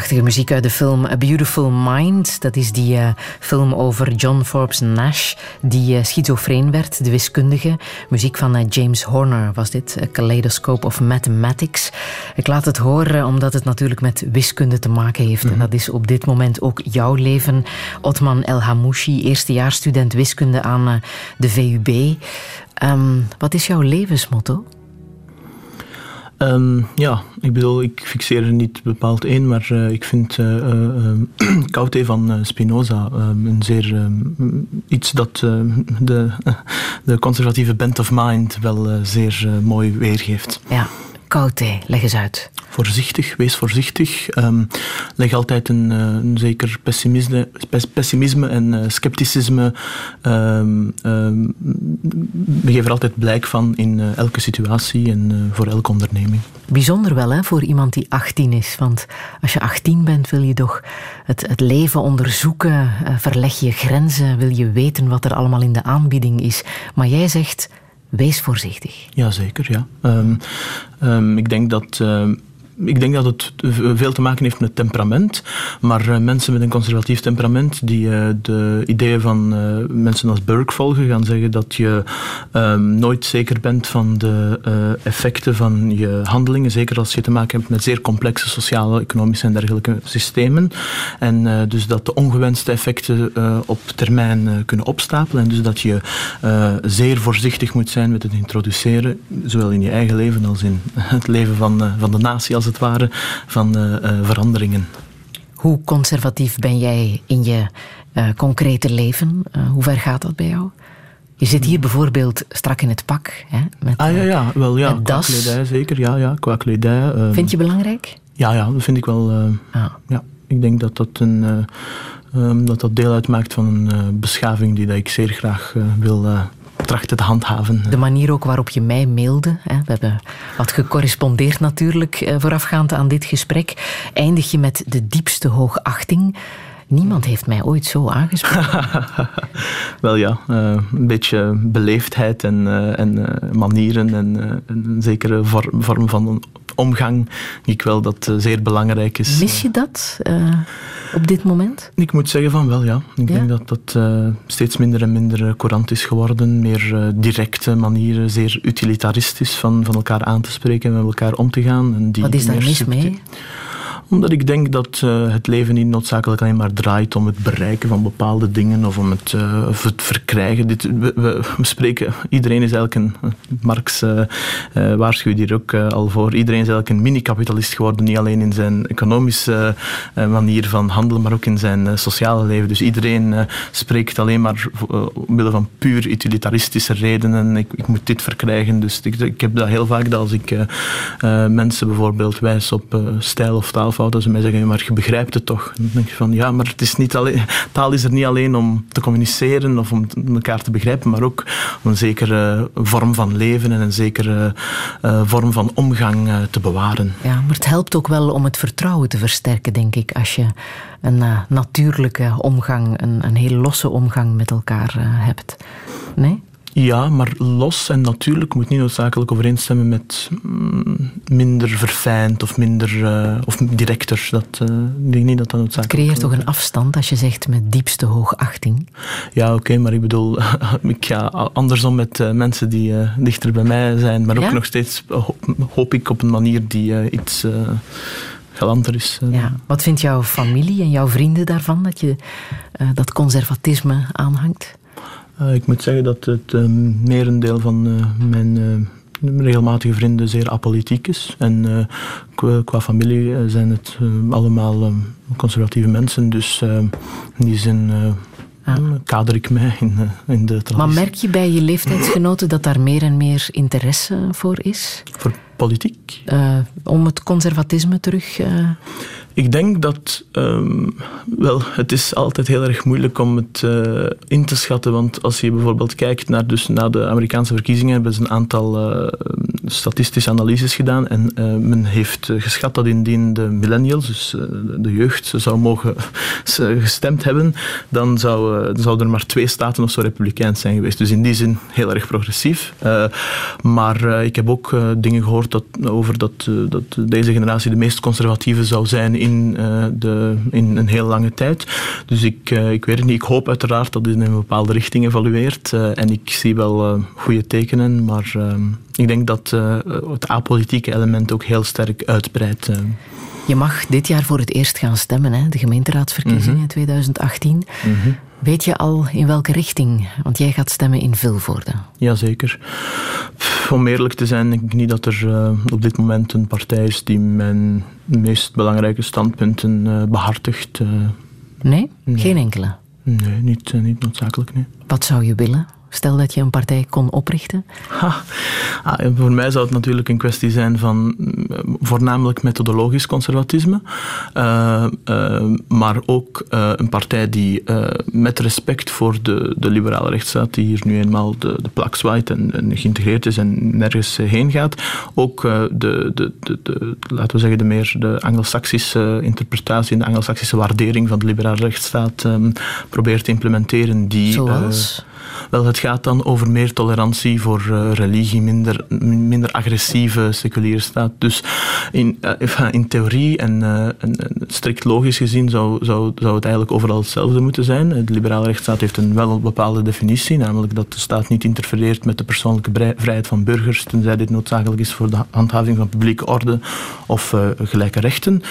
Prachtige muziek uit de film A Beautiful Mind. Dat is die eh, film over John Forbes Nash, die uh, schizofreen werd, de wiskundige. Muziek van eh, James Horner was dit, A Kaleidoscope of Mathematics. Ik laat het horen omdat het natuurlijk met wiskunde te maken heeft. En dat is op dit moment ook jouw leven. Otman El Hamouchi, eerstejaarsstudent wiskunde aan de VUB. Ehm, wat is jouw levensmotto? Um, ja, ik bedoel, ik fixeer er niet bepaald één, maar uh, ik vind uh, van Spinoza um, een zeer iets dat de, de conservatieve bent of mind wel zeer mooi weergeeft. Ja, Koute, leg eens uit. Voorzichtig, wees voorzichtig. Um, leg altijd een, een zeker pessimisme, pessimisme en scepticisme. Um, um, geef er altijd blijk van in elke situatie en voor elke onderneming. Bijzonder wel hè, voor iemand die 18 is. Want als je 18 bent, wil je toch het, het leven onderzoeken. Verleg je grenzen. Wil je weten wat er allemaal in de aanbieding is. Maar jij zegt. Wees voorzichtig. Jazeker, ja. Um, um, ik denk dat. Uh, ik denk dat het veel te maken heeft met temperament. Maar uh, mensen met een conservatief temperament die uh, de ideeën van uh, mensen als Burke volgen, gaan zeggen dat je um, nooit zeker bent van de effecten van je handelingen. Zeker als je te maken hebt met zeer complexe sociale, economische en dergelijke systemen. En dus dat de ongewenste effecten op termijn kunnen opstapelen. En dus dat je zeer voorzichtig moet zijn met het introduceren, zowel in je eigen leven als in het leven van, van de natie als het ware, van uh, uh, veranderingen. Hoe conservatief ben jij in je uh, concrete leven? hoe ver gaat dat bij jou? Je zit hier bijvoorbeeld strak in het pak. Hè, met, ah ja, ja, wel ja. Qua das. kledij zeker, ja, ja. Qua kledij. Uh, vind je belangrijk? Ja, ja, dat vind ik wel. Uh, ah. ja, ik denk dat dat een. Uh, um, dat dat deel uitmaakt van een beschaving die dat ik zeer graag wil trachten te handhaven. De manier ook waarop je mij mailde. Hè. We hebben wat gecorrespondeerd natuurlijk voorafgaand aan dit gesprek. Eindig je met de diepste hoogachting. Niemand heeft mij ooit zo aangesproken. Wel ja, uh, een beetje beleefdheid en, uh, en manieren en een zekere vorm, vorm van omgang, die ik wel dat zeer belangrijk is. Mis je dat op dit moment? Ik moet zeggen van wel, ja. Ik ja? denk dat dat steeds minder en minder courant is geworden. Meer directe manieren, zeer utilitaristisch van, van elkaar aan te spreken en met elkaar om te gaan. En die Wat is daar mis mee? Omdat ik denk dat uh, het leven niet noodzakelijk alleen maar draait om het bereiken van bepaalde dingen of om het, of het verkrijgen. Dit, we, spreken, iedereen is eigenlijk een, Marx uh, waarschuwt hier ook al voor, iedereen is eigenlijk een mini-kapitalist geworden, niet alleen in zijn economische manier van handelen, maar ook in zijn sociale leven. Dus iedereen spreekt alleen maar omwille van puur utilitaristische redenen. Ik, ik moet dit verkrijgen. Dus ik, ik, heb dat heel vaak dat als ik mensen bijvoorbeeld wijs op stijl of taal dat ze mij zeggen, maar je begrijpt het toch. Dan denk je van, ja, maar het is niet alleen, taal is er niet alleen om te communiceren of om elkaar te begrijpen, maar ook om een zekere vorm van leven en een zekere uh, vorm van omgang te bewaren. Ja, maar het helpt ook wel om het vertrouwen te versterken, denk ik, als je een natuurlijke omgang, een, een heel losse omgang met elkaar hebt. Nee? Ja, maar los en natuurlijk moet niet noodzakelijk overeenstemmen met mm, minder verfijnd of minder uh, of directer. Dat, uh, ik denk niet dat dat noodzakelijk Het creëert toch een afstand als je zegt met diepste hoogachting? Ja, oké, okay, maar ik bedoel, ik ga andersom met uh, mensen die dichter bij mij zijn, maar ook nog steeds hoop ik op een manier die iets galanter is. Ja. Wat vindt jouw familie en jouw vrienden daarvan, dat je dat conservatisme aanhangt? Uh, ik moet zeggen dat het uh, merendeel van uh, mijn regelmatige vrienden zeer apolitiek is. En qua, qua, familie zijn het allemaal conservatieve mensen. Dus in die zin ah. kader ik mij in, in de traditie. Maar merk je bij je leeftijdsgenoten dat daar meer en meer interesse voor is? Voor politiek? om het conservatisme terug... Ik denk dat, um, wel, het is altijd heel erg moeilijk om het uh, in te schatten. Want als je bijvoorbeeld kijkt naar, dus na de Amerikaanse verkiezingen, hebben ze een aantal statistische analyses gedaan en eh, men heeft eh, geschat dat indien de millennials, dus eh, de jeugd, zou mogen gestemd hebben, dan zou, zouden er maar twee staten of zo republikeins zijn geweest. Dus in die zin heel erg progressief. Maar ik heb ook dingen gehoord dat, over dat, dat deze generatie de meest conservatieve zou zijn in, de, in een heel lange tijd. Dus ik, ik weet het niet. Ik hoop uiteraard dat dit in een bepaalde richting evolueert. en ik zie wel goede tekenen, maar ik denk dat het apolitieke element ook heel sterk uitbreidt. Je mag dit jaar voor het eerst gaan stemmen, hè? de gemeenteraadsverkiezingen in mm -hmm. 2018. Mm -hmm. Weet je al in welke richting? Want jij gaat stemmen in Vilvoorde. Jazeker. Om eerlijk te zijn, denk ik niet dat er uh, op dit moment een partij is die mijn meest belangrijke standpunten uh, behartigt. Uh, nee? nee? Geen enkele? Nee, niet, niet noodzakelijk. Nee. Wat zou je willen? Stel dat je een partij kon oprichten? Ha, ah, voor mij zou het natuurlijk een kwestie zijn van voornamelijk methodologisch conservatisme, uh, uh, maar ook uh, een partij die met respect voor de, de liberale rechtsstaat, die hier nu eenmaal de, de plak zwaait en, en, geïntegreerd is en nergens heen gaat, ook de, de, de, de, laten we zeggen, de meer de anglo-saxische interpretatie en de anglo-saxische waardering van de liberale rechtsstaat um, probeert te implementeren. Die, Zoals? Wel, het gaat dan over meer tolerantie voor uh, religie, minder, minder agressieve seculiere staat. Dus in, uh, in theorie en, uh, en, strikt logisch gezien zou, zou, zou het eigenlijk overal hetzelfde moeten zijn. De liberale rechtsstaat heeft een wel bepaalde definitie, namelijk dat de staat niet interfereert met de persoonlijke vrijheid van burgers, tenzij dit noodzakelijk is voor de handhaving van publieke orde of gelijke rechten.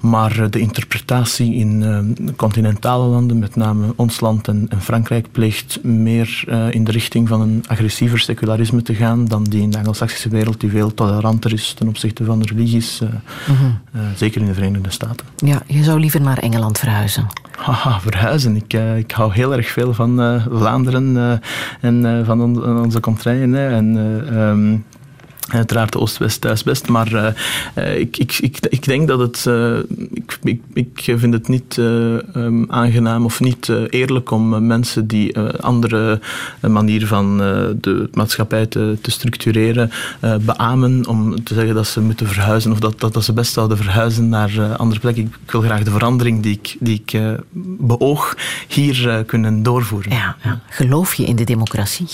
Maar de interpretatie in continentale landen, met name ons land en, en Frankrijk, pleegt meer uh, in de richting van een agressiever secularisme te gaan dan die in de Anglo-Saxische wereld, die veel toleranter is ten opzichte van de religies, uh, mm -hmm. uh, zeker in de Verenigde Staten. Ja, je zou liever naar Engeland verhuizen. Haha, verhuizen. Ik, ik hou heel erg veel van Vlaanderen en van on onze contraien. En, um, Uiteraard Oost-West thuisbest, maar uh, ik, ik, ik, ik denk dat het. Uh, ik, ik, ik vind het niet um, aangenaam of niet eerlijk om mensen die andere manier van de maatschappij te, te structureren beamen om te zeggen dat ze moeten verhuizen of dat, dat, dat ze best zouden verhuizen naar andere plekken. Ik wil graag de verandering die ik, die ik beoog hier kunnen doorvoeren. Ja, ja. Geloof je in de democratie?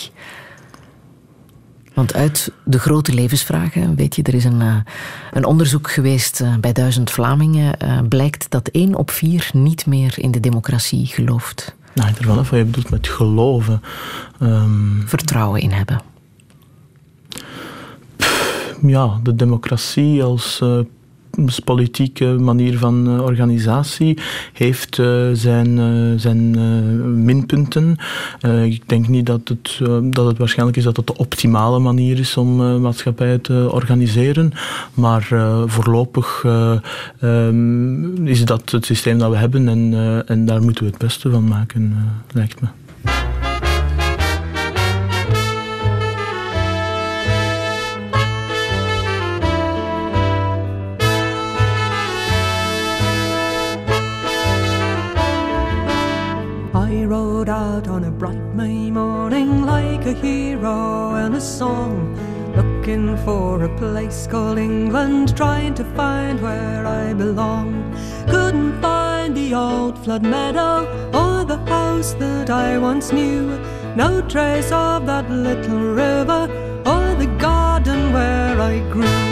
Want uit de grote levensvragen, weet je, er is een, uh, een onderzoek geweest uh, bij duizend Vlamingen, uh, blijkt dat één op vier niet meer in de democratie gelooft. Nou, ik er wel af wat je bedoelt met geloven. Um... Vertrouwen in hebben. Pff, ja, de democratie als politieke manier van uh, organisatie heeft uh, zijn, uh, zijn minpunten. ik denk niet dat het, dat het waarschijnlijk is dat het de optimale manier is om maatschappijen te organiseren. Maar voorlopig um, is dat het systeem dat we hebben en, en daar moeten we het beste van maken, lijkt me. Out on a bright May morning like a hero in a song. Looking for a place called England, trying to find where I belong. Couldn't find the old flood meadow or the house that I once knew. No trace of that little river or the garden where I grew.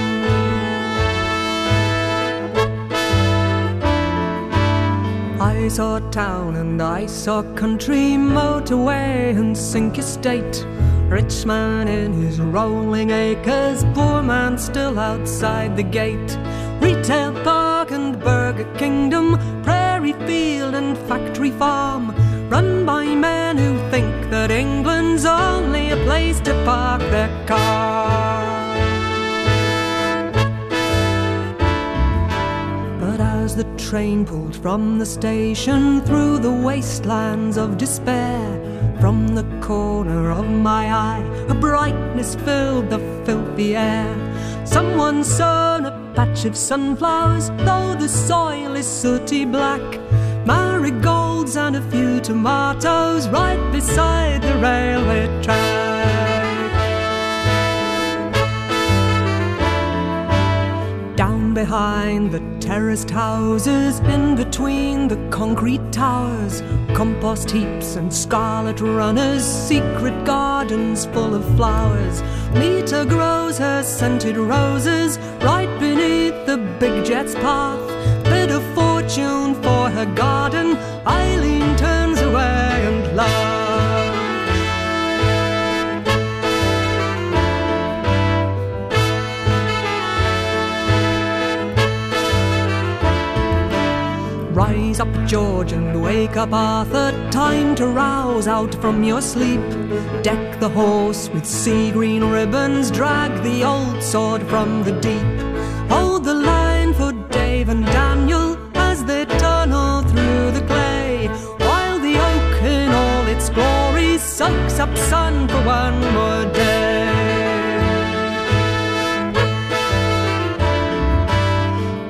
I saw town and I saw country, motorway and sink estate. Rich man in his rolling acres, poor man still outside the gate. Retail park and burger kingdom, prairie field and factory farm, run by men who think that England's only a place to park their car. As the train pulled from the station through the wastelands of despair. From the corner of my eye, a brightness filled the filthy air. Someone sown a patch of sunflowers, though the soil is sooty black. Marigolds and a few tomatoes right beside the railway track. Behind the terraced houses, in between the concrete towers, compost heaps and scarlet runners, secret gardens full of flowers. Lita grows her scented roses right beneath the big jet's path. Bit of fortune for her garden, Eileen turns away and laughs. Up, George, and wake up, Arthur. Time to rouse out from your sleep. Deck the horse with sea green ribbons. Drag the old sword from the deep. Hold the line for Dave and Daniel as they tunnel through the clay. While the oak in all its glory soaks up sun for one more day.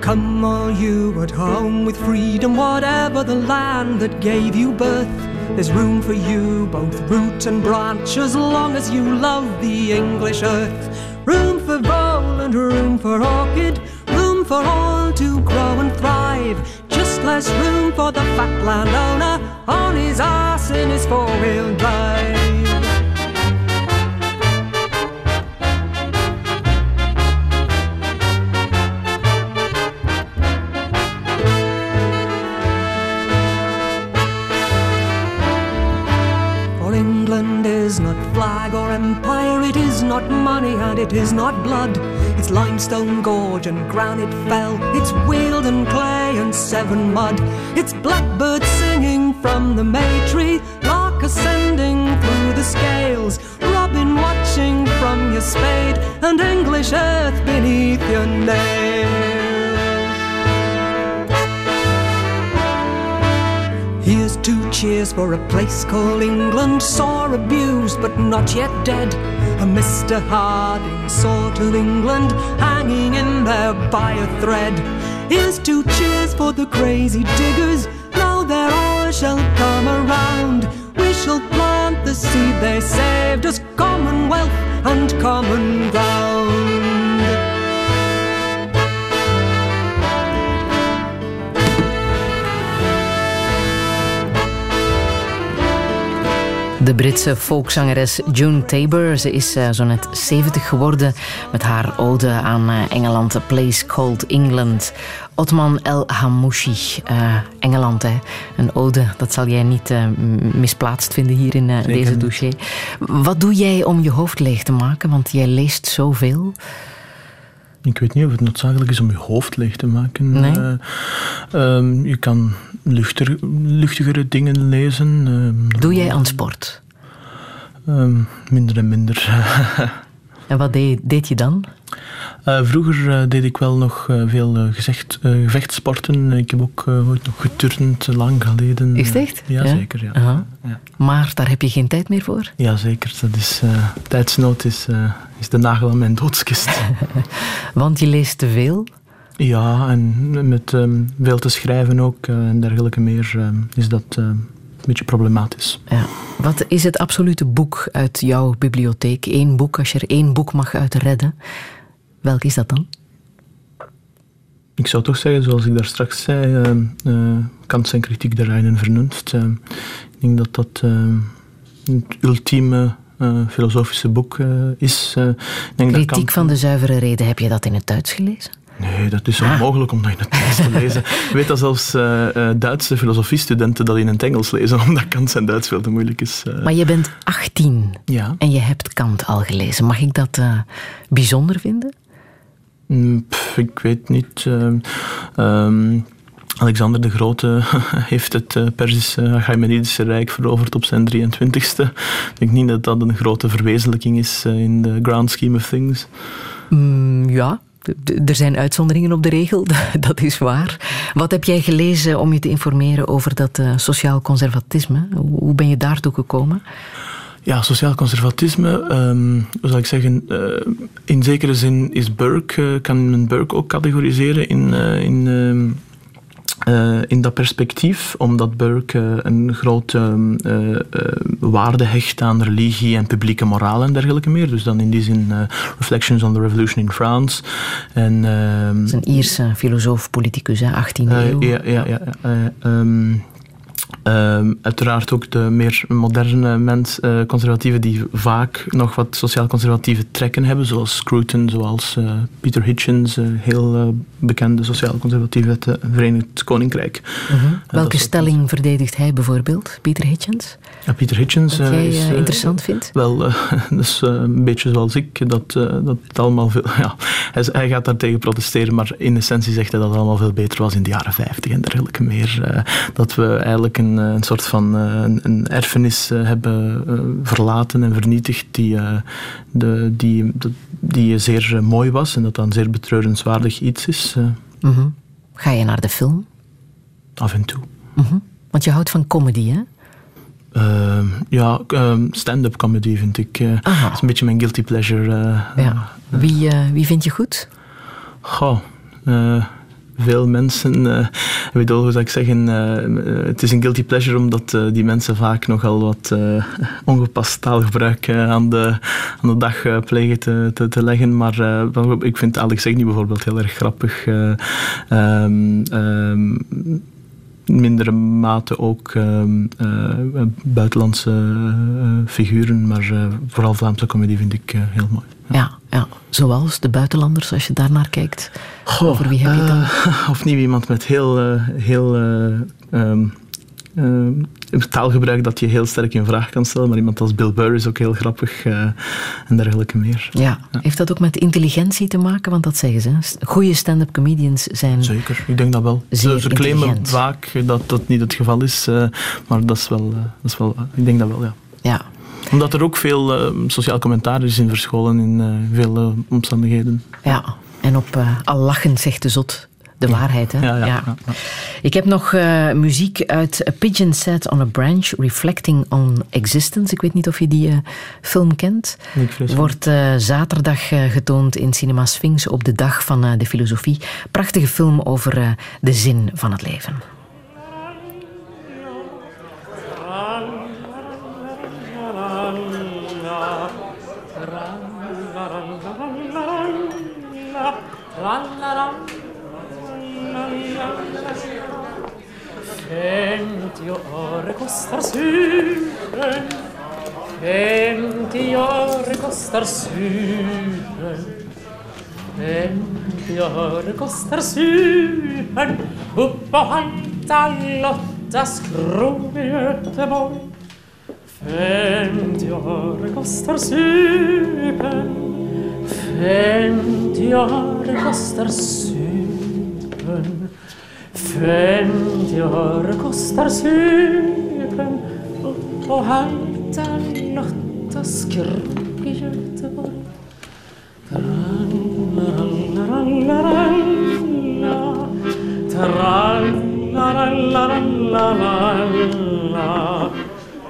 Come all you at home with freedom, whatever the land that gave you birth. There's room for you, both root and branch, as long as you love the English earth. Room for vole and room for orchid, room for all to grow and thrive. Just less room for the fat landowner on his ass in his four-wheel drive. It is not blood. It's limestone gorge and granite fell, it's weald and clay and seven mud. It's blackbird singing from the may tree, lark ascending through the scales, robin watching from your spade, and English earth beneath your nails. Here's two cheers for a place called England, sore abused but not yet dead. A Mr. Harding sort of England, hanging in there by a thread. Here's two cheers for the crazy diggers, now their all shall come around. We shall plant the seed they saved as commonwealth and common ground. De Britse folkzangeres June Tabor. Ze is eh, zo net 70 geworden met haar ode aan eh, Engeland, A Place Called England. Otman El Hamouchi, eh, Engeland. Hè. Een ode, dat zal jij niet misplaatst vinden hier in deze dossier. Wat doe jij om je hoofd leeg te maken? Want jij leest zoveel. Ik weet niet of het noodzakelijk is om je hoofd leeg te maken. Nee? Eh, ehm, je kan luchtiger, luchtigere dingen lezen. ehm, Doe jij aan sport? ehm, minder en minder. En wat deed, deed je dan? Eh, vroeger eh, deed ik wel nog eh, veel gezegd, gevechtsporten. Ik heb ook ooit nog geturnd, lang geleden. Is het echt? Ja, Ja? zeker. Ja. Ja. Maar daar heb je geen tijd meer voor? ja, zeker. Dat is, tijdsnood is, is de nagel aan mijn doodskist. Want je leest te veel. ja, en met ehm, veel te schrijven ook en dergelijke meer ehm, is dat eh, een beetje problematisch. Ja. Wat is het absolute boek uit jouw bibliotheek? Eén boek, als je er één boek mag uit redden. Welk is dat dan? Ik zou toch zeggen, zoals ik daar straks zei, ehm, eh, Kant en kritiek der reinen vernunft. Ehm, ik denk dat dat het ultieme eh, filosofische boek eh, is. Eh, denk dat Kritiek Kant- van de zuivere reden. Heb je dat in het Duits gelezen? Nee, dat is Ah. onmogelijk om dat in het Engels te lezen. Ik weet dat zelfs eh, eh, Duitse filosofiestudenten dat in het Engels lezen, omdat Kant zijn Duits veel te moeilijk is. eh. Maar je bent 18 ja. en je hebt Kant al gelezen. Mag ik dat bijzonder vinden? Mm, pff, ik weet niet. ehm, ehm, Alexander de Grote heeft het Perzische Achaemenidische Rijk veroverd op zijn 23ste. Ik denk niet dat dat een grote verwezenlijking is in de grand scheme of things. Mm, ja, er zijn uitzonderingen op de regel, dat is waar. Wat heb jij gelezen om je te informeren over dat eh, sociaal conservatisme? Hoe ben je daartoe gekomen? Ja, sociaal conservatisme, ehm, hoe zal ik zeggen, eh, in zekere zin is Burke, eh, kan men Burke ook categoriseren in, in, ehm, eh, in dat perspectief, omdat Burke eh, een grote eh, eh, waarde hecht aan religie en publieke moraal en dergelijke meer. Dus dan in die zin Reflections on the Revolution in France. En, ehm, Dat is een Ierse filosoof, politicus, hè, 18e eh, eeuw. ja, ja, ja. eh, ehm, uiteraard ook de meer moderne mens, eh, conservatieven die vaak nog wat sociaal-conservatieve trekken hebben, zoals Scruton, zoals eh, Peter Hitchens, eh, heel bekende sociaal-conservatief uit het Verenigd Koninkrijk. Mhm. Welke ook- stelling verdedigt hij bijvoorbeeld, Peter Hitchens? Ja, Peter Hitchens Dat eh, jij is eh, eh, interessant vindt? Wel, dus een beetje zoals ik, dat, dat het allemaal veel... Ja, hij, hij gaat daar tegen protesteren, maar in essentie zegt hij dat het allemaal veel beter was in de jaren 50 en dergelijke meer. dat we eigenlijk een, een soort van een, een erfenis hebben verlaten en vernietigd die, de, die, die zeer mooi was en dat dan zeer betreurenswaardig iets is, Mhm. Ga je naar de film? af en toe. Mhm. Want je houdt van comedy, hè? Ehm, ja, ehm, stand-up comedy vind ik. eh, is een beetje mijn guilty pleasure. eh, Ja. Wie, eh, wie vind je goed? Goh, veel mensen, eh, ik bedoel, hoe zou ik zeggen, het is een guilty pleasure omdat die mensen vaak nogal wat ongepast taalgebruik aan, de, aan de dag plegen te, te, te leggen. Maar ik vind Alex Zegni bijvoorbeeld heel erg grappig. in mindere mate ook ehm, eh, buitenlandse eh, figuren, maar eh, vooral Vlaamse comedie vind ik heel mooi. Ja, ja. Zoals de buitenlanders, als je daarnaar kijkt. Over wie heb je dan? Of niet iemand met heel, heel eh, ehm, ehm, taalgebruik dat je heel sterk in vraag kan stellen. Maar iemand als Bill Burr is ook heel grappig eh, en dergelijke meer. Ja. Heeft dat ook met intelligentie te maken? Want dat zeggen ze. Goede stand-up comedians zijn... Zeker, ik denk dat wel. Ze, claimen vaak dat dat niet het geval is, eh, maar dat is wel, eh, dat is wel ik denk dat wel, ja. Ja. Omdat er ook veel eh, sociaal commentaar is in verscholen in eh, veel omstandigheden. ja. En op al lachend zegt de zot de waarheid. Hè? Ja, ja, ja, ja. Ik heb nog eh, muziek uit A Pigeon Sat on a Branch, Reflecting on Existence. Ik weet niet of je die eh, film kent. Wordt eh, zaterdag eh, getoond in Cinema Sphinx op de dag van de filosofie. Prachtige film over eh, de zin van het leven. kostar supen 50 öre kostar supen 50 öre kostar supen Upp och hämta Lottas krog i Göteborg. 50 öre kostar supen 50 öre kostar supen Femtio kostar supen och haltar något och skrok i Göteborg. Trallarallarallalla, trallarallarallalla,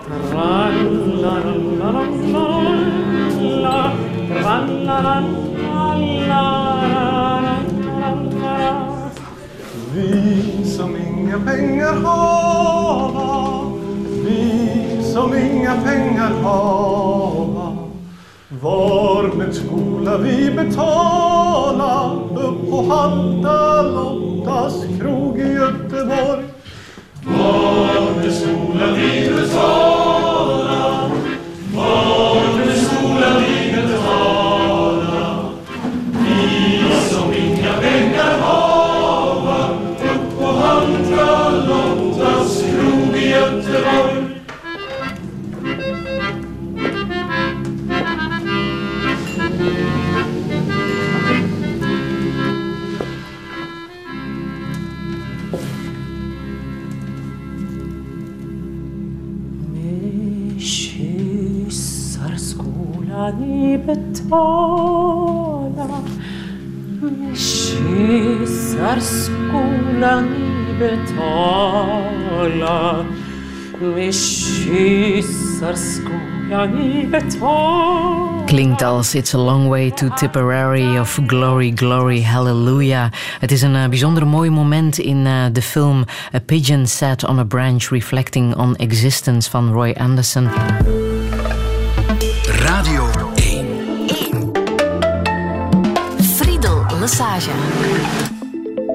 trallarallarallalla, trallarallarallalla. Vi som inga pengar hava Vi som inga pengar hava Var med skola vi betala Upp på Halta Lottas krog i Göteborg. Var med skola vi betala Klinkt als It's a Long Way to Tipperary of Glory, Glory, Hallelujah. Het is een eh, bijzonder mooi moment in eh, de film A Pigeon Sat on a Branch Reflecting on Existence van Roy Anderson. Friedel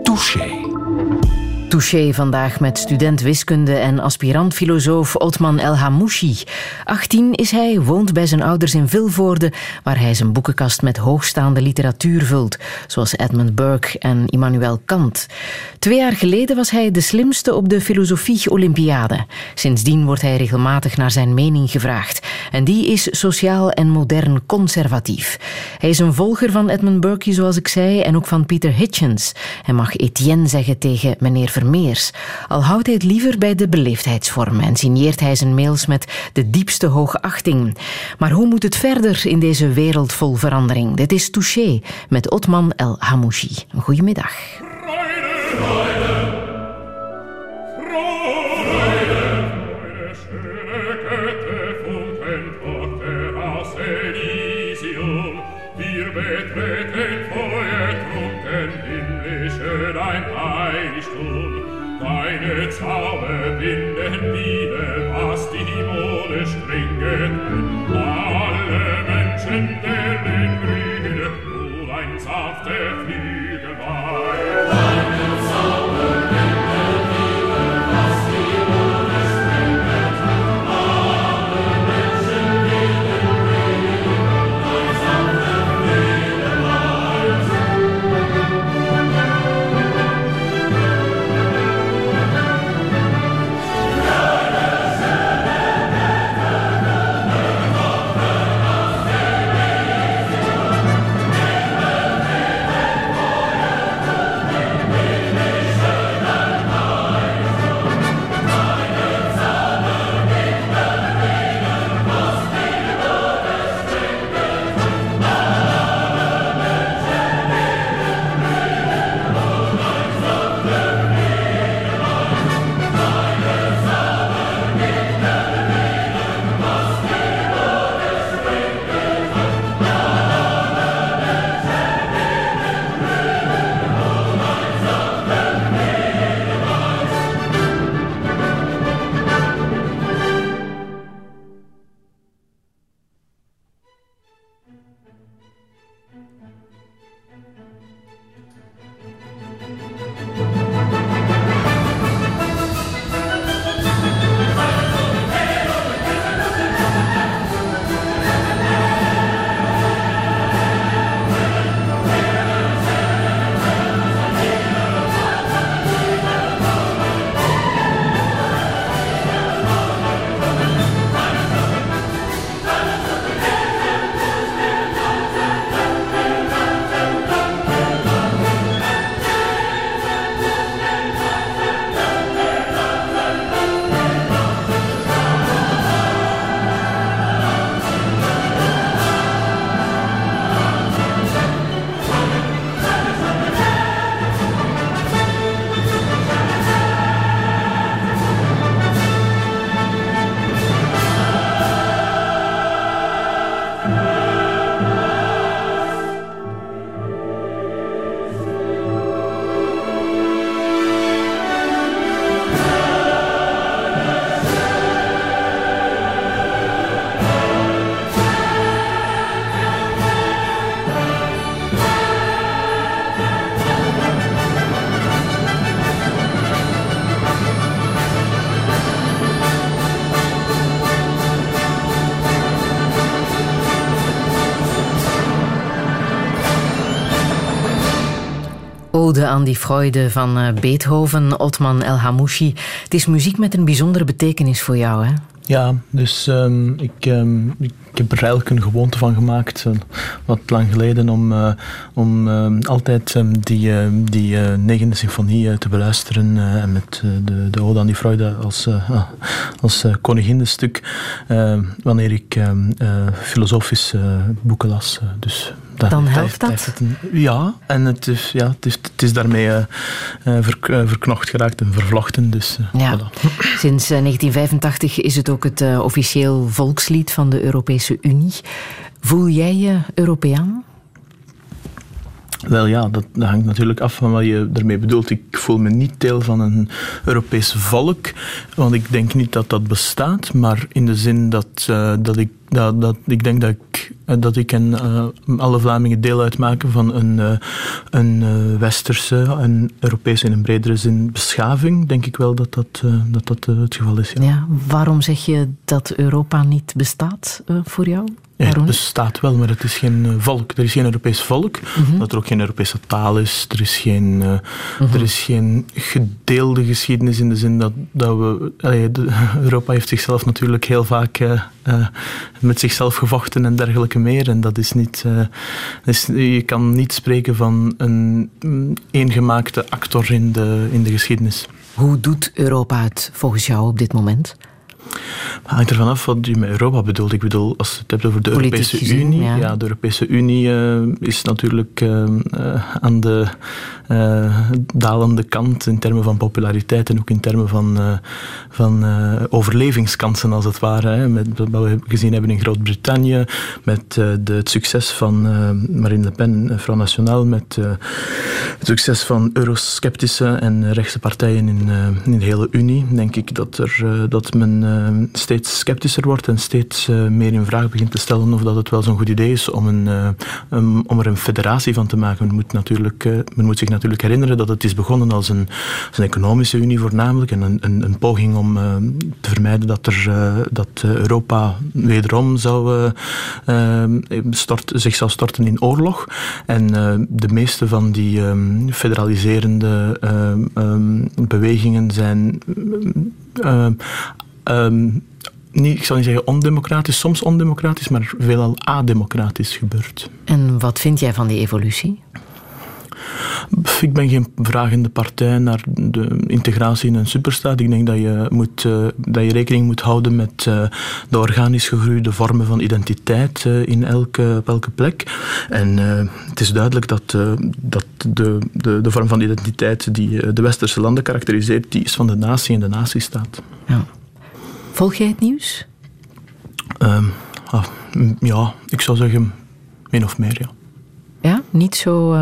Lassage. Touché. Vandaag met student wiskunde en aspirant-filosoof Otman El Hamouchi. 18 is hij, woont bij zijn ouders in Vilvoorde, waar hij zijn boekenkast met hoogstaande literatuur vult, zoals Edmund Burke en Immanuel Kant. Twee jaar geleden was hij de slimste op de filosofie-olympiade. Sindsdien wordt hij regelmatig naar zijn mening gevraagd. En die is sociaal en modern conservatief. Hij is een volger van Edmund Burke, zoals ik zei, en ook van Peter Hitchens. Hij mag Etienne zeggen tegen meneer Al houdt hij het liever bij de beleefdheidsvorm en signeert hij zijn mails met de diepste hoogachting. Maar hoe moet het verder in deze wereld vol verandering? Dit is Touché met Otman El Hamouchi. Goedemiddag. Ode aan die Freude van eh, Beethoven, Otman El Hamouchi. Het is muziek met een bijzondere betekenis voor jou, hè? Ja, dus ehm, ik, ehm, ik heb er eigenlijk een gewoonte van gemaakt, eh, wat lang geleden, om, eh, om ehm, altijd die, die negende symfonie te beluisteren en met de, de Ode aan die Freude als, als koningindestuk, eh, wanneer ik filosofische boeken las. Dus dat Dan helpt dat dat? heeft een- ja, en het is, ja, het is, het is daarmee eh, eh, verk- eh, verknocht geraakt en vervlochten. Dus, Ja. voilà. Sinds eh, 1985 is het ook het officieel volkslied van de Europese Unie. Voel jij je Europeaan? Wel ja, dat, dat hangt natuurlijk af van wat je ermee bedoelt. Ik voel me niet deel van een Europees volk, want ik denk niet dat dat bestaat, maar in de zin dat, eh, dat ik dat, dat, ik denk dat ik, eh, dat ik en eh, alle Vlamingen deel uitmaken van een, een westerse, een Europese in een bredere zin beschaving. Denk ik wel dat dat, dat, het geval is. Ja. Waarom zeg je dat Europa niet bestaat voor jou? Ja, het Waarom? bestaat wel, maar het is geen eh, volk. Er is geen Europees volk, dat er ook geen Europese taal is. Er is geen, eh, er is geen gedeelde geschiedenis in de zin dat, dat we... allee, de- Europa heeft zichzelf natuurlijk heel vaak eh, met zichzelf gevochten en dergelijke meer. En dat is niet... is, je kan niet spreken van een mm, eengemaakte actor in de, in de geschiedenis. Hoe doet Europa het volgens jou op dit moment? Het hangt ervan af wat je met Europa bedoelt. Ik bedoel, als je het hebt over de Politiek Europese gezien, Unie. ja. Ja. de Europese Unie eh, is natuurlijk eh, eh, aan de dalende kant in termen van populariteit en ook in termen van, van overlevingskansen, als het ware. Hè. Met wat we gezien hebben in Groot-Brittannië, met de, het succes van Marine Le Pen, eh, Front National, met het succes van eurosceptische en rechtse partijen in, in de hele Unie, denk ik dat, er, dat men eh, steeds sceptischer wordt en steeds eh, meer in vraag begint te stellen of dat het wel zo'n goed idee is om, een, eh, om er een federatie van te maken. Men moet, natuurlijk, eh, men moet zich natuurlijk herinneren dat het is begonnen als een, als een economische unie voornamelijk en een, een, een poging om eh, te vermijden dat, er, dat Europa wederom zou, eh, eh, stort, zich zou storten in oorlog. En de meeste van die ehm, federaliserende ehm, ehm, bewegingen zijn ehm, ehm, niet, ik zal niet zeggen ondemocratisch, soms ondemocratisch, maar veelal ademocratisch gebeurd. En wat vind jij van die evolutie? Ik ben geen vragende partij naar de integratie in een superstaat. Ik denk dat je, moet, eh, dat je rekening moet houden met eh, de organisch gegroeide vormen van identiteit eh, in elke, op elke plek. En het is duidelijk dat, dat de, de, de vorm van identiteit die de westerse landen karakteriseert, die is van de natie en de natiestaat. Ja. Volg jij het nieuws? Ehm, ah, ja, ik zou zeggen min of meer, ja. Ja, niet zo.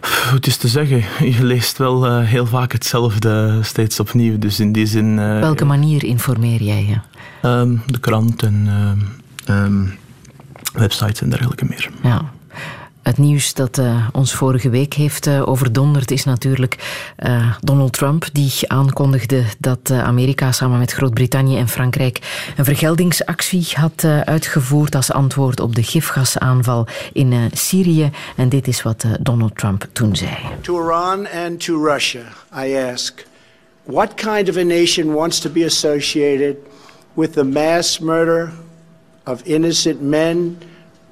Pff, Het is te zeggen, je leest wel eh, heel vaak hetzelfde steeds opnieuw. Dus in die zin... eh, welke manier informeer jij je? ehm, de krant en ehm, websites en dergelijke meer. Ja. Het nieuws dat eh, ons vorige week heeft eh, overdonderd is natuurlijk eh, Donald Trump, die aankondigde dat Amerika samen met Groot-Brittannië en Frankrijk een vergeldingsactie had uitgevoerd als antwoord op de gifgasaanval in Syrië. En dit is wat Donald Trump toen zei. To Iran and to Russia, I ask what kind of a nation wants to be associated with the mass murder of innocent men,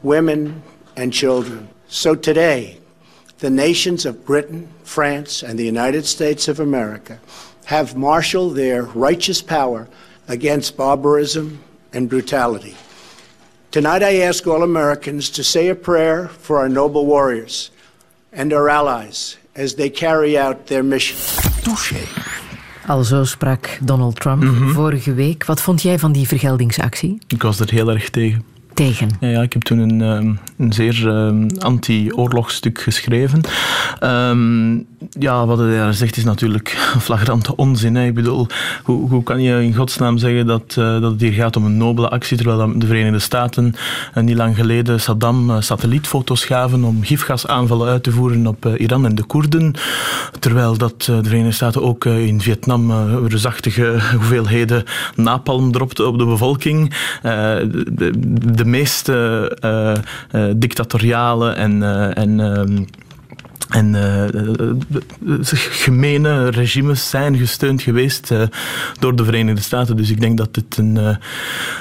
women, and children? So today, the nations of Britain, France, and the United States of America have marshaled their righteous power against barbarism and brutality. Tonight, I ask all Americans to say a prayer for our noble warriors and our allies as they carry out their mission. Touché. Al zo sprak Donald Trump vorige week. Wat vond jij van die vergeldingsactie? Ik was er heel erg tegen. Tegen. Ja, ik heb toen een, ehm, een zeer ehm, anti-oorlogsstuk geschreven. Ehm, ja, wat hij daar zegt is natuurlijk flagrante onzin. Hè. Ik bedoel, hoe, hoe kan je in godsnaam zeggen dat, eh, dat het hier gaat om een nobele actie, terwijl de Verenigde Staten eh, niet lang geleden Saddam eh, satellietfoto's gaven om gifgasaanvallen uit te voeren op Iran en de Koerden, terwijl dat de Verenigde Staten ook in Vietnam reusachtige hoeveelheden napalm dropte op de bevolking. De, de meeste eh, eh, dictatoriale en, eh, en ehm, en gemene regimes zijn gesteund geweest door de Verenigde Staten. Dus ik denk dat dit een,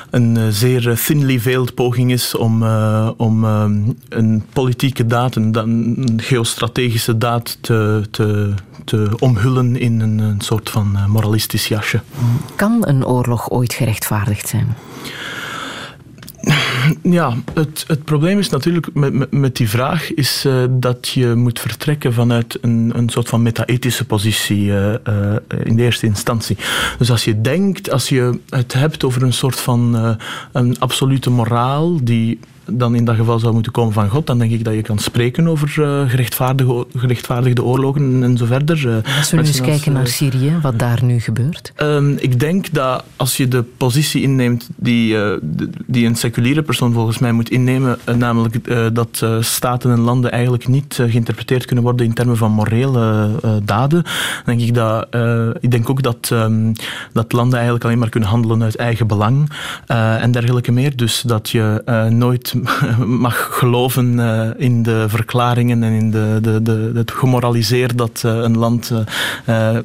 een zeer thinly veiled poging is om, om eh, een politieke daad, een, geostrategische daad te, te, te omhullen in een, een soort van moralistisch jasje. Kan een oorlog ooit gerechtvaardigd zijn? Ja, het, het probleem is natuurlijk met, met, die vraag is eh, dat je moet vertrekken vanuit een, een soort van meta-ethische positie eh, eh, in de eerste instantie. Dus als je denkt, als je het hebt over een soort van een absolute moraal die dan in dat geval zou moeten komen van God, dan denk ik dat je kan spreken over eh, gerechtvaardigde, gerechtvaardigde oorlogen en zo verder. Eh, Als we nu eens als, kijken eh, naar Syrië, wat daar nu gebeurt. Ehm, ik denk dat als je de positie inneemt die, eh, die een seculiere persoon volgens mij moet innemen, eh, namelijk eh, dat eh, staten en landen eigenlijk niet eh, geïnterpreteerd kunnen worden in termen van morele eh, daden, denk ik dat eh, ik denk ook dat, ehm, dat landen eigenlijk alleen maar kunnen handelen uit eigen belang eh, en dergelijke meer. Dus dat je eh, nooit mag geloven eh, in de verklaringen en in de, de, de, het gemoraliseer dat eh, een land eh,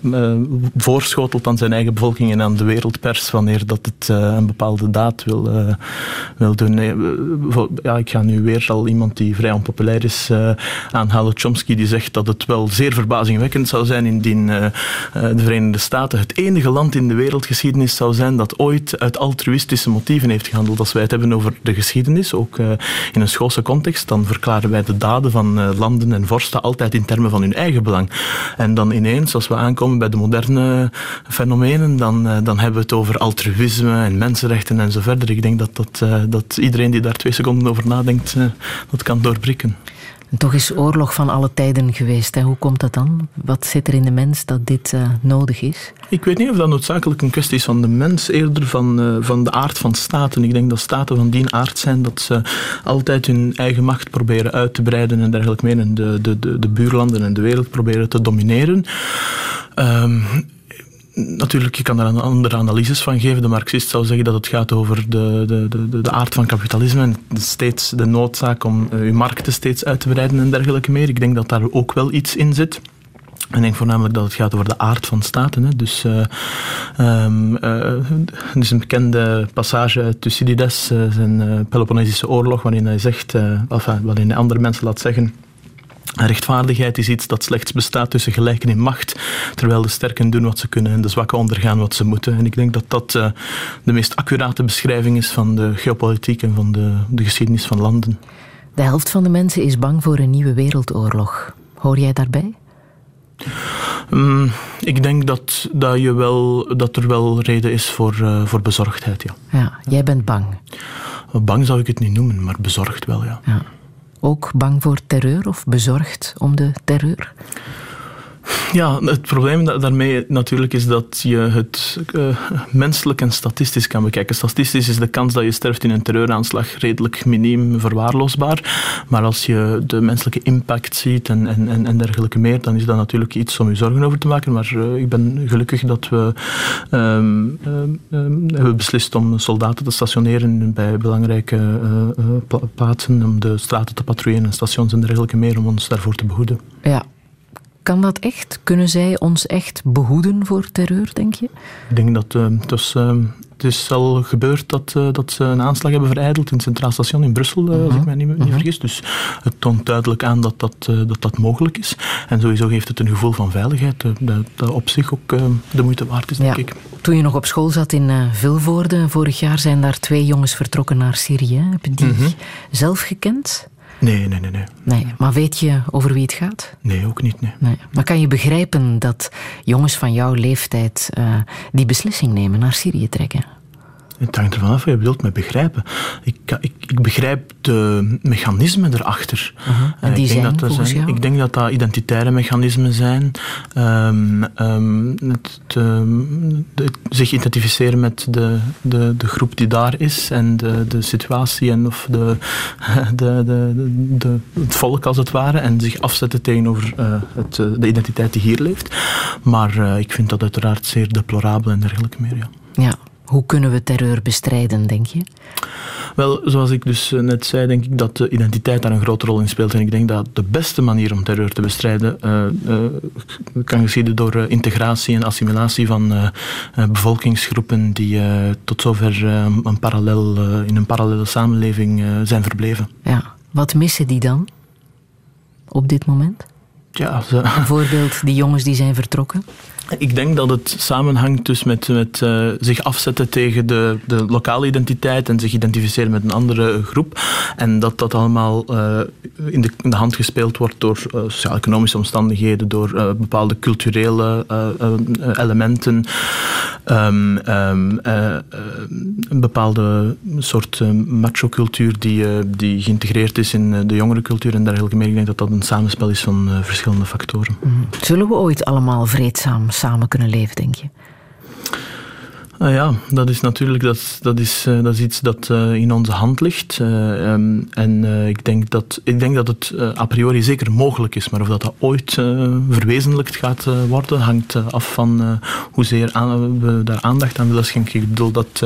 voorschotelt aan zijn eigen bevolking en aan de wereldpers wanneer dat het een bepaalde daad wil, wil doen. Ja, ik ga nu weer al iemand die vrij onpopulair is aanhalen, Chomsky, die zegt dat het wel zeer verbazingwekkend zou zijn indien de Verenigde Staten het enige land in de wereldgeschiedenis zou zijn dat ooit uit altruïstische motieven heeft gehandeld. Als wij het hebben over de geschiedenis, ook in een schoolse context, dan verklaren wij de daden van eh, landen en vorsten altijd in termen van hun eigen belang. En dan ineens, als we aankomen bij de moderne fenomenen, dan, eh, dan hebben we het over altruïsme en mensenrechten en zo verder. Ik denk dat, dat, eh, dat iedereen die daar twee seconden over nadenkt, eh, dat kan doorprikken. Toch is oorlog van alle tijden geweest. Hè? Hoe komt dat dan? Wat zit er in de mens dat dit eh, nodig is? Ik weet niet of dat noodzakelijk een kwestie is van de mens, eerder van, eh, van de aard van staten. Ik denk dat staten van die aard zijn dat ze altijd hun eigen macht proberen uit te breiden en dergelijke meer. De, de, de, de buurlanden en de wereld proberen te domineren. Ehm, Natuurlijk, je kan daar een andere analyses van geven. De marxist zou zeggen dat het gaat over de, de, de, de aard van kapitalisme en steeds de noodzaak om eh, je markten steeds uit te breiden en dergelijke meer. Ik denk dat daar ook wel iets in zit. Ik denk voornamelijk dat het gaat over de aard van staten. Hè. Dus, eh, ehm, eh, een bekende passage uit Thucydides, zijn Peloponnesische oorlog, waarin hij zegt, enfin, waarin hij andere mensen laat zeggen. Rechtvaardigheid is iets dat slechts bestaat tussen gelijken in macht, terwijl de sterken doen wat ze kunnen en de zwakken ondergaan wat ze moeten. En ik denk dat dat eh, de meest accurate beschrijving is van de geopolitiek en van de, de geschiedenis van landen. De helft van de mensen is bang voor een nieuwe wereldoorlog. Hoor jij daarbij? Mm, ik denk dat, dat, je wel, dat er wel reden is voor, eh, voor bezorgdheid, ja. Ja, jij bent bang. Bang zou ik het niet noemen, maar bezorgd wel, ja. Ja. Ook bang voor terreur of bezorgd om de terreur? Ja, het probleem da- daarmee natuurlijk is dat je het eh, menselijk en statistisch kan bekijken. Statistisch is de kans dat je sterft in een terreuraanslag redelijk miniem verwaarloosbaar. Maar als je de menselijke impact ziet en, en, en, dergelijke meer, dan is dat natuurlijk iets om je zorgen over te maken. Maar eh, ik ben gelukkig dat we ehm, ehm, ehm, hebben beslist om soldaten te stationeren bij belangrijke pla- plaatsen, om de straten te patrouilleren en stations en dergelijke meer, om ons daarvoor te behoeden. Ja. Kan dat echt? Kunnen zij ons echt behoeden voor terreur, denk je? Ik denk dat het, was, eh, het is al gebeurd dat, eh, dat ze een aanslag hebben vereideld in het Centraal Station in Brussel, eh, als ik mij niet, niet vergis. Dus het toont duidelijk aan dat dat, eh, dat dat mogelijk is. En sowieso geeft het een gevoel van veiligheid, dat, dat op zich ook eh, de moeite waard is, denk ik. Toen je nog op school zat in Vilvoorde, vorig jaar zijn daar twee jongens vertrokken naar Syrië. Heb je die Mhm. zelf gekend? Nee, nee, nee, nee. Nee, maar weet je over wie het gaat? Nee, ook niet, nee. Nee. Maar kan je begrijpen dat jongens van jouw leeftijd eh, die beslissing nemen naar Syrië trekken? Het hangt ervan af wat je bedoelt met begrijpen. Ik, ik, ik begrijp de mechanismen erachter. En Eh, die ik, denk zijn dat dat zijn ik denk dat dat identitaire mechanismen zijn. Ehm, ehm, het, ehm, de- zich identificeren met de, de, de groep die daar is en de, de situatie en of de, de, de, de, het volk als het ware. En zich afzetten tegenover eh, het, eh, de identiteit die hier leeft. Maar ik vind dat uiteraard zeer deplorabel en dergelijke meer. Ja. Ja. Hoe kunnen we terreur bestrijden, denk je? Wel, zoals ik dus eh, net zei, denk ik dat de identiteit daar een grote rol in speelt. En ik denk dat de beste manier om terreur te bestrijden eh, kan geschieden door integratie en assimilatie van bevolkingsgroepen die tot zover een parallel, in een parallele samenleving zijn verbleven. Ja. Wat missen die dan op dit moment? Ja, ze, Bijvoorbeeld die jongens die zijn vertrokken? Ik denk dat het samenhangt dus met, met eh, zich afzetten tegen de, de lokale identiteit en zich identificeren met een andere groep. En dat dat allemaal eh, in, de, in de hand gespeeld wordt door eh, sociaal-economische omstandigheden, door bepaalde culturele elementen, ehm, ehm, eh, eh, een bepaalde soort macho-cultuur die, die geïntegreerd is in de jongere cultuur en dergelijke meer. Ik denk dat dat een samenspel is van verschillende factoren. Zullen we ooit allemaal vreedzaam samen kunnen leven, denk je? Nou ja, dat is natuurlijk dat, dat is, eh, dat is iets dat eh, in onze hand ligt. Eh, ehm, en ik, denk dat, ik denk dat het a priori zeker mogelijk is. Maar of dat, dat ooit verwezenlijkt gaat worden, hangt af van hoezeer aan, we daar aandacht aan willen schenken. Ik bedoel dat.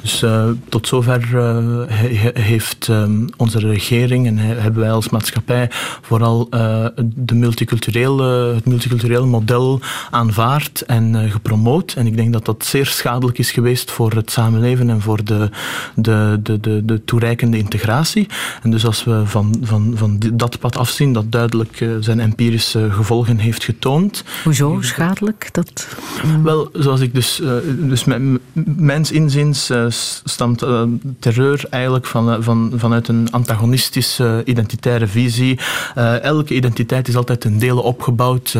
dus tot zover he- he- heeft ehm, onze regering en he- hebben wij als maatschappij vooral de multiculturele, het multiculturele model aanvaard en gepromoot. En ik denk dat dat zeer schadelijk is geweest voor het samenleven en voor de, de, de, de, de toereikende integratie. En dus als we van, van, van dat pad afzien, dat duidelijk eh, zijn empirische gevolgen heeft getoond. Hoezo schadelijk? Dat, Wel, zoals ik dus, eh, dus mijn, mijns inziens eh, stamt terreur eigenlijk van, van, vanuit een antagonistische identitaire visie. Elke identiteit is altijd ten dele opgebouwd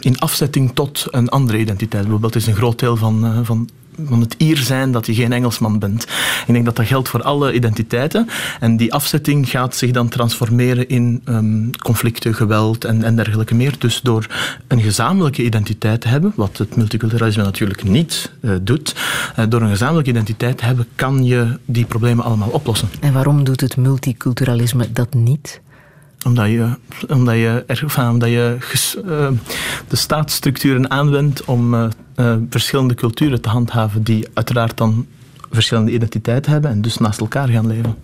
in afzetting tot een andere identiteit. Bijvoorbeeld is een groot deel van, van van het Ier zijn dat je geen Engelsman bent. Ik denk dat dat geldt voor alle identiteiten. En die afzetting gaat zich dan transformeren in ehm, conflicten, geweld en, en dergelijke meer. Dus door een gezamenlijke identiteit te hebben, wat het multiculturalisme natuurlijk niet eh, doet, eh, door een gezamenlijke identiteit te hebben, kan je die problemen allemaal oplossen. En waarom doet het multiculturalisme dat niet? Omdat je, omdat je, er, enfin, omdat je ges- eh, de staatsstructuren aanwendt om eh, verschillende culturen te handhaven die uiteraard dan verschillende identiteiten hebben en dus naast elkaar gaan leven.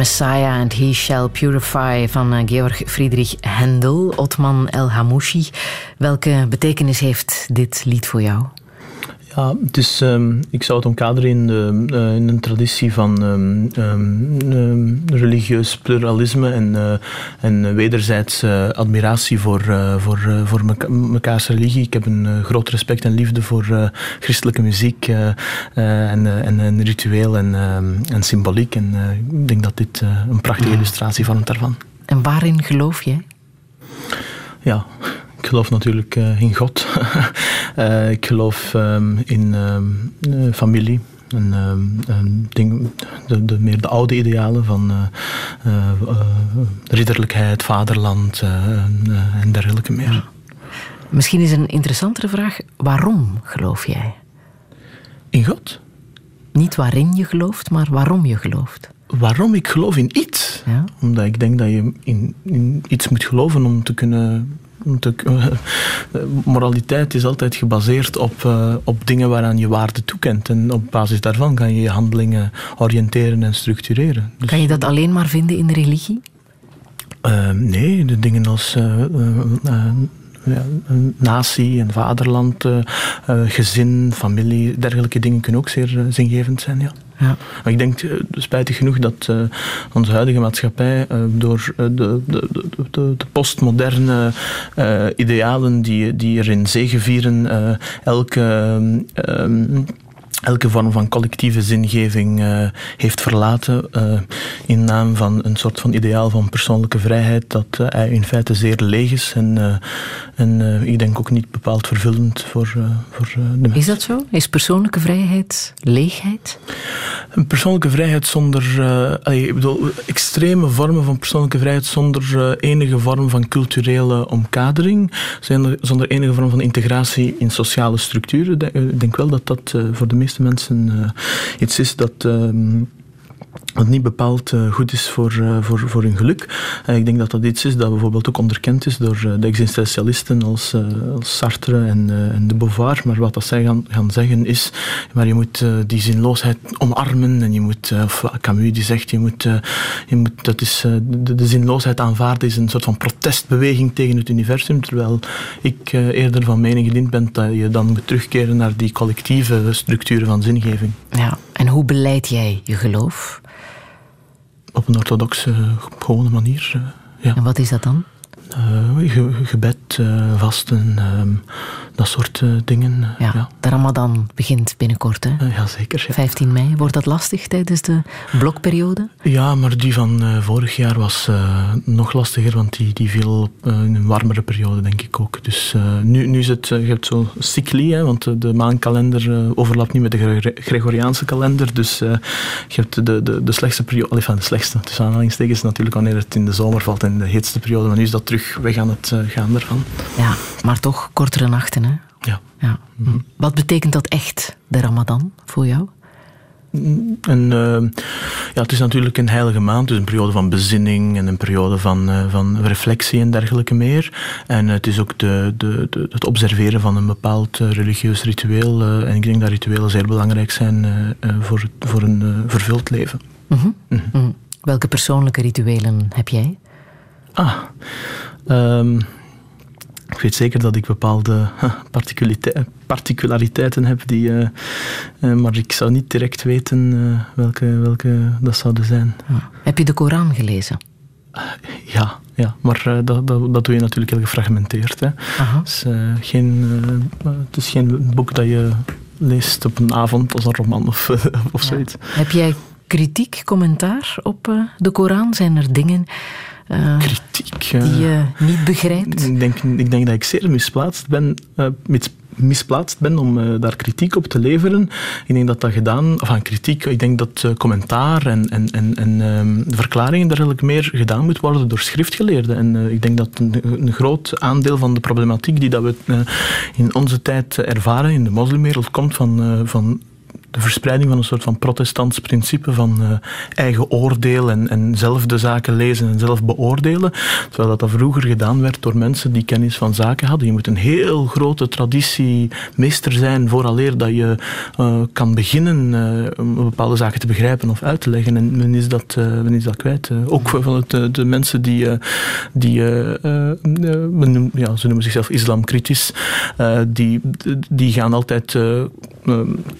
Messiah and He Shall Purify van eh, Georg Friedrich Händel, Otman El Hamouchi. Welke betekenis heeft dit lied voor jou? Ja, het is, ehm, ik zou het omkaderen in, de, eh, in een traditie van ehm, ehm, religieus pluralisme en, eh, en wederzijds eh, admiratie voor, voor, voor meka- mekaars religie. Ik heb een groot respect en liefde voor christelijke muziek en, en, en ritueel en, en symboliek. En ik denk dat dit een prachtige illustratie vormt daarvan. En waarin geloof je? Geloof natuurlijk eh, in God. Eh, ik geloof ehm, in ehm, eh, familie. En, ehm, en ding, de, de, meer de oude idealen van ridderlijkheid, vaderland en, en dergelijke meer. Misschien is een interessantere vraag. Waarom geloof jij? In God? Niet waarin je gelooft, maar waarom je gelooft. Waarom ik geloof in iets? Ja? Omdat ik denk dat je in, in iets moet geloven om te kunnen. Eh, moraliteit is altijd gebaseerd op, eh, op dingen waaraan je waarde toekent. En op basis daarvan kan je je handelingen oriënteren en structureren. Dus, Kan je dat alleen maar vinden in religie? eh, nee, de dingen als ja, een natie en vaderland, eh, eh, gezin, familie, dergelijke dingen kunnen ook zeer eh, zingevend zijn. Ja. Ja. Maar ik denk eh, spijtig genoeg dat onze huidige maatschappij door de, de, de, de, de postmoderne idealen die, die erin zegevieren, elke, ehm, elke vorm van collectieve zingeving heeft verlaten in naam van een soort van ideaal van persoonlijke vrijheid dat hij in feite zeer leeg is en, en eh, ik denk ook niet bepaald vervullend voor, eh, voor eh, de mensen. Is dat zo? Is persoonlijke vrijheid leegheid? Een persoonlijke vrijheid zonder. allee, ik bedoel, extreme vormen van persoonlijke vrijheid zonder enige vorm van culturele omkadering, zonder, zonder enige vorm van integratie in sociale structuren. Ik denk wel dat dat voor de meeste mensen iets is dat. Wat niet bepaald eh, goed is voor, eh, voor, voor hun geluk. Ik denk dat dat iets is dat bijvoorbeeld ook onderkend is door eh, de existentialisten als, Sartre en, de Beauvoir. Maar wat dat zij gaan, gaan zeggen is, maar je moet die zinloosheid omarmen en je moet, of Camus die zegt, je moet, je moet dat is, de, zinloosheid aanvaarden is een soort van protestbeweging tegen het universum, terwijl ik eerder van mening gediend ben dat je dan moet terugkeren naar die collectieve structuren van zingeving. Ja. En hoe beleid jij je geloof? Op een orthodoxe, gewone manier. eh, ja. En wat is dat dan? Eh, ge- gebed, eh, vasten, ehm, dat soort eh, dingen. eh, Ja, ja. de Ramadan begint binnenkort, hè? Eh, ja, zeker. Ja. 15 mei. Wordt dat lastig tijdens de blokperiode? Ja, maar die van eh, vorig jaar was eh, nog lastiger, want die, die viel eh, in een warmere periode, denk ik ook. Dus eh, nu, nu is het, eh, je hebt zo cycli, hè, want de, de maankalender eh, overlapt niet met de Gre- Gregoriaanse kalender. Dus eh, je hebt de, de, de slechtste periode, van de slechtste, tussen aanhalingstekens natuurlijk, wanneer het in de zomer valt en de heetste periode. Maar nu is dat terug weg aan het eh, gaan ervan. Ja, maar toch kortere nachten, hè? Ja. ja. Wat betekent dat echt, de Ramadan, voor jou? En, eh, ja, het is natuurlijk een heilige maand, dus een periode van bezinning en een periode van, eh, van reflectie en dergelijke meer. En het is ook de, de, de, het observeren van een bepaald eh, religieus ritueel. en ik denk dat rituelen zeer belangrijk zijn voor, voor een vervuld leven. Mhm. Mhm. Welke persoonlijke rituelen heb jij? Ah, ehm, ik weet zeker dat ik bepaalde particulariteiten heb, die, eh, eh, maar ik zou niet direct weten eh, welke, welke dat zouden zijn. Heb je de Koran gelezen? Ja, ja maar dat, dat, dat doe je natuurlijk heel gefragmenteerd. Hè. Het, is, eh, geen, het is geen boek dat je leest op een avond als een roman of, of zoiets. Heb jij kritiek, commentaar op de Koran? Zijn er dingen eh, Kritiek, eh, die je niet begrijpt? Ik denk, ik denk dat ik zeer misplaatst ben, eh, mis- misplaatst ben om daar kritiek op te leveren. Ik denk dat dat gedaan, of aan kritiek, ik denk dat commentaar en, en, en, en ehm, verklaringen dergelijke meer gedaan moet worden door schriftgeleerden. En ik denk dat een, een groot aandeel van de problematiek die dat we in onze tijd ervaren in de moslimwereld komt van, van de verspreiding van een soort van protestants principe van eh, eigen oordeel en, en zelf de zaken lezen en zelf beoordelen. Terwijl dat, dat vroeger gedaan werd door mensen die kennis van zaken hadden. Je moet een heel grote traditie meester zijn vooraleer dat je eh, kan beginnen eh, bepaalde zaken te begrijpen of uit te leggen. En men is dat, men is dat kwijt. Ook van het, de mensen die, die men noemt- ja, ze noemen zichzelf islamkritisch, die, die gaan altijd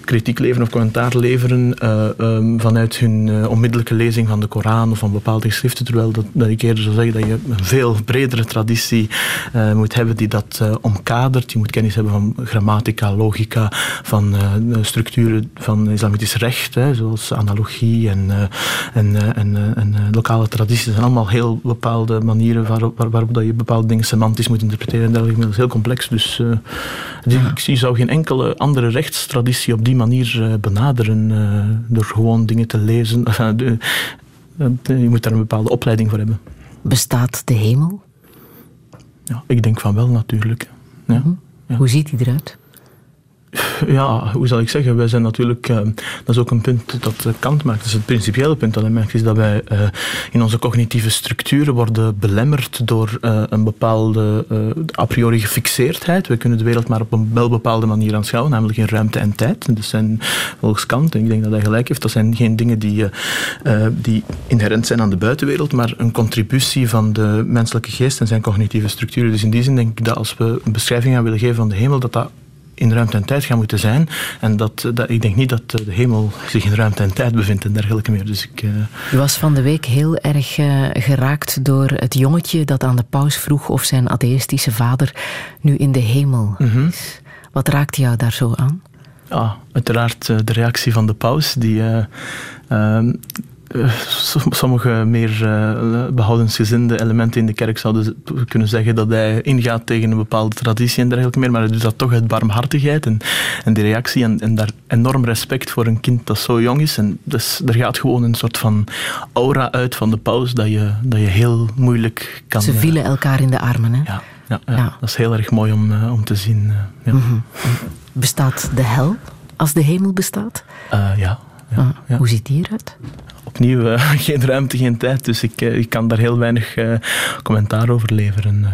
kritiek leveren of commentaar leveren eh, ehm, vanuit hun eh, onmiddellijke lezing van de Koran of van bepaalde geschriften, terwijl dat, dat ik eerder zou zeggen dat je een veel bredere traditie eh, moet hebben die dat omkadert. Je moet kennis hebben van grammatica, logica, van structuren van islamitisch recht, hè, zoals analogie en, en, en, en lokale tradities. Dat zijn allemaal heel bepaalde manieren waarop, waar, waarop dat je bepaalde dingen semantisch moet interpreteren en dergelijke. Dat is heel complex. Dus ik zie, zou geen enkele andere rechtstraditie op die manier benaderen eh, door gewoon dingen te lezen. De- je moet daar een bepaalde opleiding voor hebben. Bestaat de hemel? Ja, ik denk van wel natuurlijk. Ja. Hoe ziet die eruit? Ja, hoe zal ik zeggen? Wij zijn natuurlijk, eh, dat is ook een punt dat eh, Kant maakt, dat is het principiële punt dat hij maakt, is dat wij eh, in onze cognitieve structuren worden belemmerd door een bepaalde a priori gefixeerdheid. We kunnen de wereld maar op een wel bepaalde manier aanschouwen, namelijk in ruimte en tijd. Dat zijn volgens Kant, en ik denk dat hij gelijk heeft, dat zijn geen dingen die, die inherent zijn aan de buitenwereld, maar een contributie van de menselijke geest en zijn cognitieve structuren. Dus in die zin denk ik dat als we een beschrijving aan willen geven van de hemel, dat dat in ruimte en tijd gaan moeten zijn. En dat, dat, ik denk niet dat eh, de hemel zich in ruimte en tijd bevindt en dergelijke meer. Dus ik, eh, U was van de week heel erg eh, geraakt door het jongetje dat aan de paus vroeg of zijn atheïstische vader nu in de hemel Mhm. is. Wat raakte jou daar zo aan? ja, uiteraard eh, de reactie van de paus, die eh, ehm, eh, sommige meer eh, behoudensgezinde elementen in de kerk zouden kunnen zeggen dat hij ingaat tegen een bepaalde traditie en dergelijke meer, maar hij doet dat toch uit barmhartigheid en, en die reactie en, en daar enorm respect voor een kind dat zo jong is. En dus er gaat gewoon een soort van aura uit van de paus dat je, dat je heel moeilijk kan... Ze eh, vielen elkaar in de armen. Hè? ja, ja, ja, Ja. dat is heel erg mooi om, eh, om te zien. eh. Mhm. Bestaat de hel als de hemel bestaat? Eh, ja, ja, Ah, ja. Hoe ziet die eruit? Opnieuw, eh, geen ruimte, geen tijd, dus ik, eh, ik kan daar heel weinig eh, commentaar over leveren.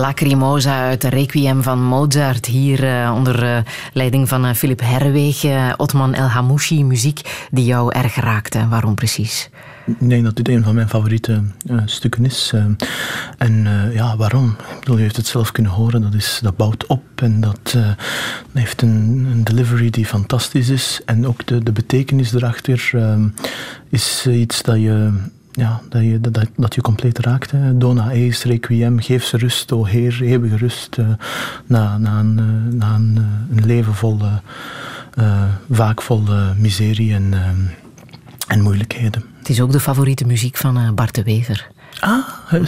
Lacrimosa uit de Requiem van Mozart. Hier eh, onder eh, leiding van eh, Philip Herweg. Otman El Hamouchi, muziek die jou erg raakte. Waarom precies? Denk dat dit een van mijn favoriete stukken is. en ja, waarom? Ik bedoel, je heeft het zelf kunnen horen. Dat, is, dat bouwt op en dat heeft een, een delivery die fantastisch is. En ook de, de betekenis erachter is iets dat je... Ja, dat je, dat, dat- je compleet raakt. Hè. Dona eis, requiem, geef ze rust, o Heer, eeuwige rust. eh, na, na, een, eh, na een, eh, een leven vol, vaak vol miserie en, en moeilijkheden. Het is ook de favoriete muziek van Bart de Wever. Ah,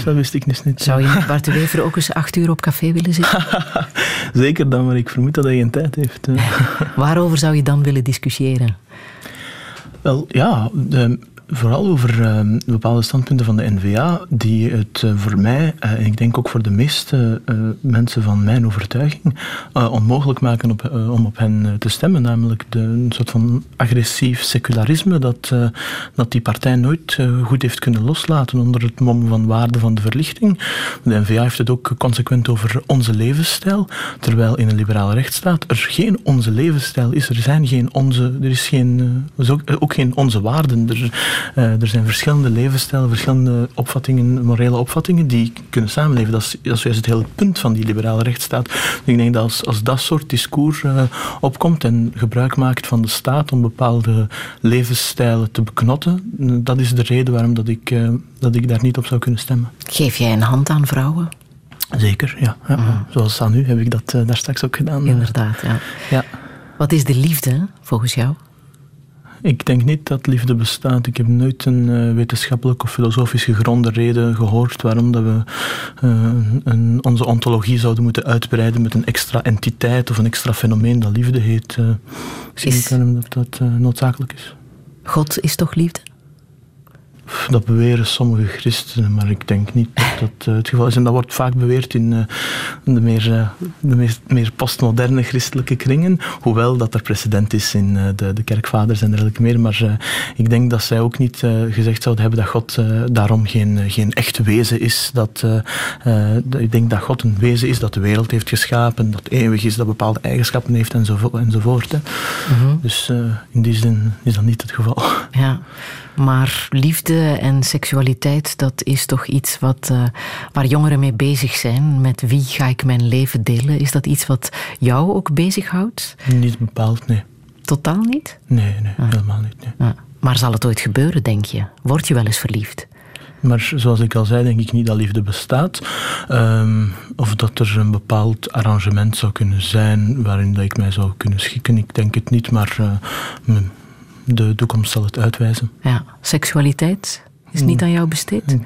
dat wist ik dus niet. Zou je met Bart de Wever ook eens acht uur op café willen zitten? Zeker dan, maar ik vermoed dat hij geen tijd heeft. Waarover zou je dan willen discussiëren? Wel, ja, de- vooral over eh, bepaalde standpunten van de NVA, die het eh, voor mij, eh, en ik denk ook voor de meeste eh, mensen van mijn overtuiging, onmogelijk maken op, om op hen te stemmen. Namelijk de, een soort van agressief secularisme dat, dat die partij nooit goed heeft kunnen loslaten onder het mom van waarde van de verlichting. De NVA heeft het ook consequent over onze levensstijl, terwijl in een liberale rechtsstaat er geen onze levensstijl is. Er zijn geen onze, er is geen, ook, geen onze waarden. Er, er zijn verschillende levensstijlen, verschillende opvattingen, morele opvattingen die kunnen samenleven. Dat is, dat is juist het hele punt van die liberale rechtsstaat. Ik denk dat als, als dat soort discours eh, opkomt en gebruik maakt van de staat om bepaalde levensstijlen te beknotten, eh, dat is de reden waarom dat ik, eh, dat ik daar niet op zou kunnen stemmen. Geef jij een hand aan vrouwen? Zeker, ja. ja. Zoals aan u heb ik dat eh, daar straks ook gedaan. Inderdaad, ja. Ja. Wat is de liefde volgens jou? Ik denk niet dat liefde bestaat. Ik heb nooit een eh, wetenschappelijk of filosofisch gegronde reden gehoord waarom dat we eh, een, onze ontologie zouden moeten uitbreiden met een extra entiteit of een extra fenomeen dat liefde heet. Eh, ik zie Is- niet waarom dat, dat noodzakelijk is. God is toch liefde? Dat beweren sommige christenen, maar ik denk niet dat dat eh, het geval is. En dat wordt vaak beweerd in, eh, de, meer, eh, de meer, meer postmoderne christelijke kringen. Hoewel dat er precedent is in de, de kerkvaders en dergelijke meer. Maar ik denk dat zij ook niet gezegd zouden hebben dat God daarom geen, geen echt wezen is. Dat, ik denk dat God een wezen is dat de wereld heeft geschapen, dat eeuwig is, dat bepaalde eigenschappen heeft enzovo- enzovoort. Hè. Dus eh, in die zin is dat niet het geval. Ja, maar liefde en seksualiteit, dat is toch iets wat, eh, waar jongeren mee bezig zijn. Met wie ga ik mijn leven delen? Is dat iets wat jou ook bezighoudt? Niet bepaald, nee. Totaal niet? Nee, nee, helemaal niet. Nee. Ja. Maar zal het ooit gebeuren, denk je? Word je wel eens verliefd? Maar zoals ik al zei, denk ik niet dat liefde bestaat. Ehm, of dat er een bepaald arrangement zou kunnen zijn waarin dat ik mij zou kunnen schikken. Ik denk het niet, maar eh, de toekomst zal het uitwijzen. Ja, seksualiteit is niet aan jou besteed?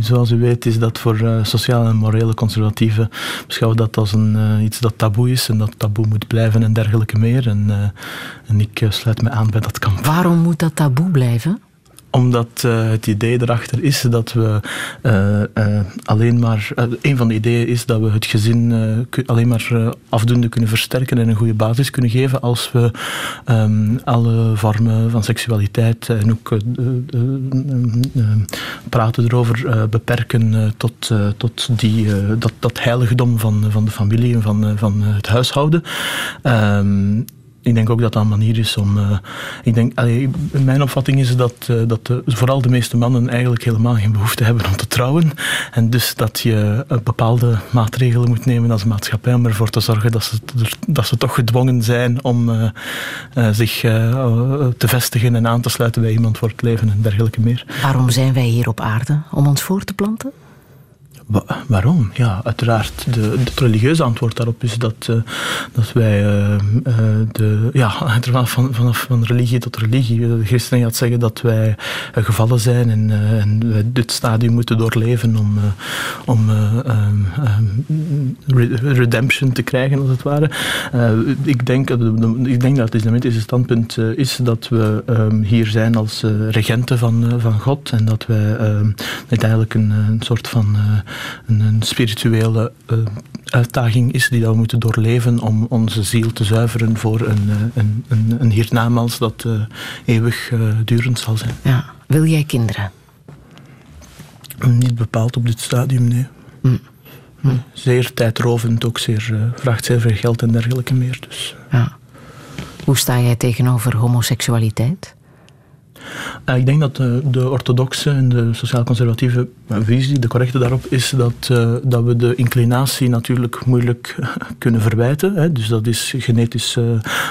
Zoals u weet is dat voor eh, sociale en morele conservatieven beschouwen dat als een, eh, iets dat taboe is en dat taboe moet blijven en dergelijke meer. En, eh, en ik sluit me aan bij dat kamp. Waarom moet dat taboe blijven? Omdat eh, het idee erachter is dat we eh, eh, alleen maar. een van de ideeën is dat we het gezin alleen maar afdoende kunnen versterken en een goede basis kunnen geven als we ehm, alle vormen van seksualiteit en ook praten erover beperken tot, tot die, dat, dat heiligdom van, van de familie en van, van het huishouden. Ehm, ik denk ook dat dat een manier is om. eh, ik denk, mijn opvatting is dat, eh, dat vooral de meeste mannen eigenlijk helemaal geen behoefte hebben om te trouwen. En dus dat je eh, bepaalde maatregelen moet nemen als maatschappij om ervoor te zorgen dat ze, dat ze toch gedwongen zijn om zich te vestigen en aan te sluiten bij iemand voor het leven en dergelijke meer. Waarom zijn wij hier op aarde? Om ons voor te planten? Wa- waarom? Ja, uiteraard. De, het religieuze antwoord daarop is dat, eh, dat wij eh, eh, de, ja, van, vanaf van religie tot religie. De christenen gaat zeggen dat wij gevallen zijn en, en wij dit stadium moeten doorleven om, om eh, ehm, ehm, re- redemption te krijgen, als het ware. Ik, denk, ik denk dat het islamitische standpunt is dat we ehm, hier zijn als regenten van, van God en dat wij uiteindelijk een, een soort van een, een spirituele eh, uitdaging is die dat we moeten doorleven om onze ziel te zuiveren voor een, eh, een, een, een hiernamaals dat eh, eeuwig durend zal zijn. Ja. Wil jij kinderen? Niet bepaald op dit stadium, nee. Zeer tijdrovend, ook zeer, vraagt zeer veel geld en dergelijke meer. Dus. Ja. Hoe sta jij tegenover homoseksualiteit? Eh, ik denk dat de, de orthodoxe en de sociaal-conservatieve visie, de correcte daarop, is dat, eh, dat we de inclinatie natuurlijk moeilijk eh, kunnen verwijten. Hè. Dus dat is genetisch eh,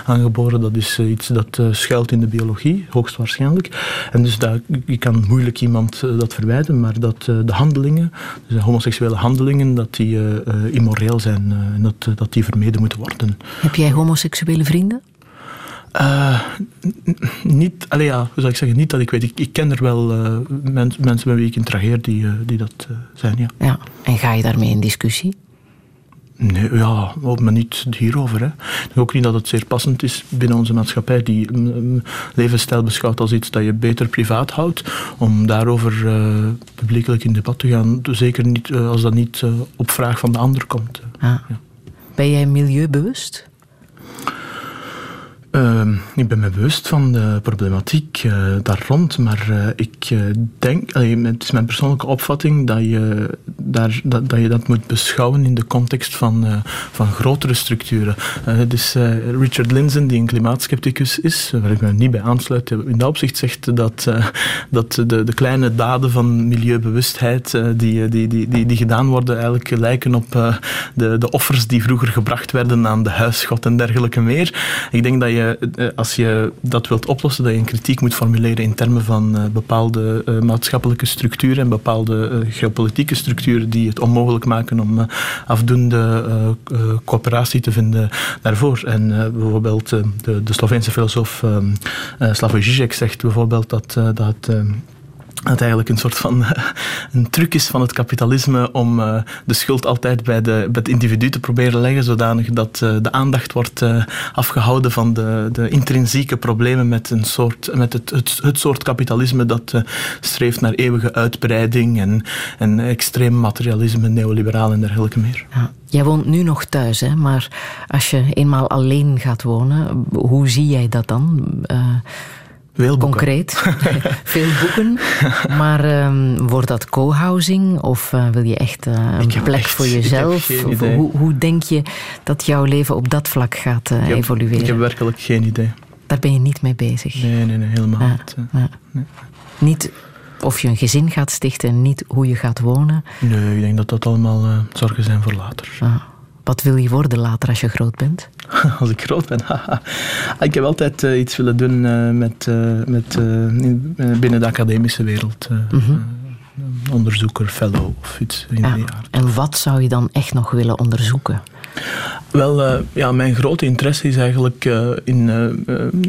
aangeboren, dat is eh, iets dat eh, schuilt in de biologie, hoogstwaarschijnlijk. En dus dat, je kan moeilijk iemand eh, dat verwijten, maar dat eh, de handelingen, dus de homoseksuele handelingen, dat die eh, eh, immoreel zijn eh, en dat, eh, dat die vermeden moeten worden. Heb jij homoseksuele vrienden? Eh, niet, allee, ja, hoe zou ik zeggen, niet dat ik weet. Ik, ik ken er wel eh, mens- mensen met wie ik interageer die, eh, die dat zijn, ja. Ja. En ga je daarmee in discussie? Nee, ja, maar niet hierover. Hè. Ik ook niet dat het zeer passend is binnen onze maatschappij die levensstijl beschouwt als iets dat je beter privaat houdt, om daarover publiekelijk in debat te gaan. Zeker niet als dat niet op vraag van de ander komt. Ah. Ben jij milieubewust? Ehm, ik ben me bewust van de problematiek eh, daar rond, maar eh, ik eh, denk, allee, het is mijn persoonlijke opvatting dat je, daar, dat, dat je dat moet beschouwen in de context van, van grotere structuren. Eh, dus eh, Richard Linzen, die een klimaatskepticus is, waar ik me niet bij aansluit, in dat opzicht zegt dat, dat de, de kleine daden van milieubewustheid die, die, die, die, die gedaan worden eigenlijk lijken op de, de offers die vroeger gebracht werden aan de huisgod en dergelijke meer. Ik denk dat je, eh, als je dat wilt oplossen, dat je een kritiek moet formuleren in termen van eh, bepaalde eh, maatschappelijke structuren en bepaalde geopolitieke structuren die het onmogelijk maken om afdoende coöperatie te vinden daarvoor. En bijvoorbeeld de, de Sloveense filosoof eh, eh, Slavoj Žižek zegt bijvoorbeeld dat, dat dat eigenlijk een soort van een truc is van het kapitalisme om eh, de schuld altijd bij, de, bij het individu te proberen leggen, zodanig dat eh, de aandacht wordt eh, afgehouden van de, de intrinsieke problemen met, een soort, met het, het, soort kapitalisme dat streeft naar eeuwige uitbreiding en, en extreem materialisme, neoliberaal en dergelijke meer. Ja. Jij woont nu nog thuis, hè? maar als je eenmaal alleen gaat wonen, hoe zie jij dat dan? Veel boeken. concreet, veel boeken. Maar ehm, wordt dat co-housing of eh, wil je echt eh, een plek echt- voor jezelf? hoe, hoe denk je dat jouw leven op dat vlak gaat eh, Ik heb, evolueren? ik heb werkelijk geen idee. Daar ben je niet mee bezig. Nee, nee, nee helemaal Ja, niet. Niet of je een gezin gaat stichten, niet hoe je gaat wonen. Nee, ik denk dat dat allemaal zorgen zijn voor later. Ah. Wat wil je worden later als je groot bent? Als ik groot ben. ik heb altijd eh, iets willen doen eh, met, eh, met, in- binnen de academische wereld. Mhm. onderzoeker, fellow of iets in Ja. die aard. En wat zou je dan echt nog willen onderzoeken? Wel, ja, mijn grote interesse is eigenlijk in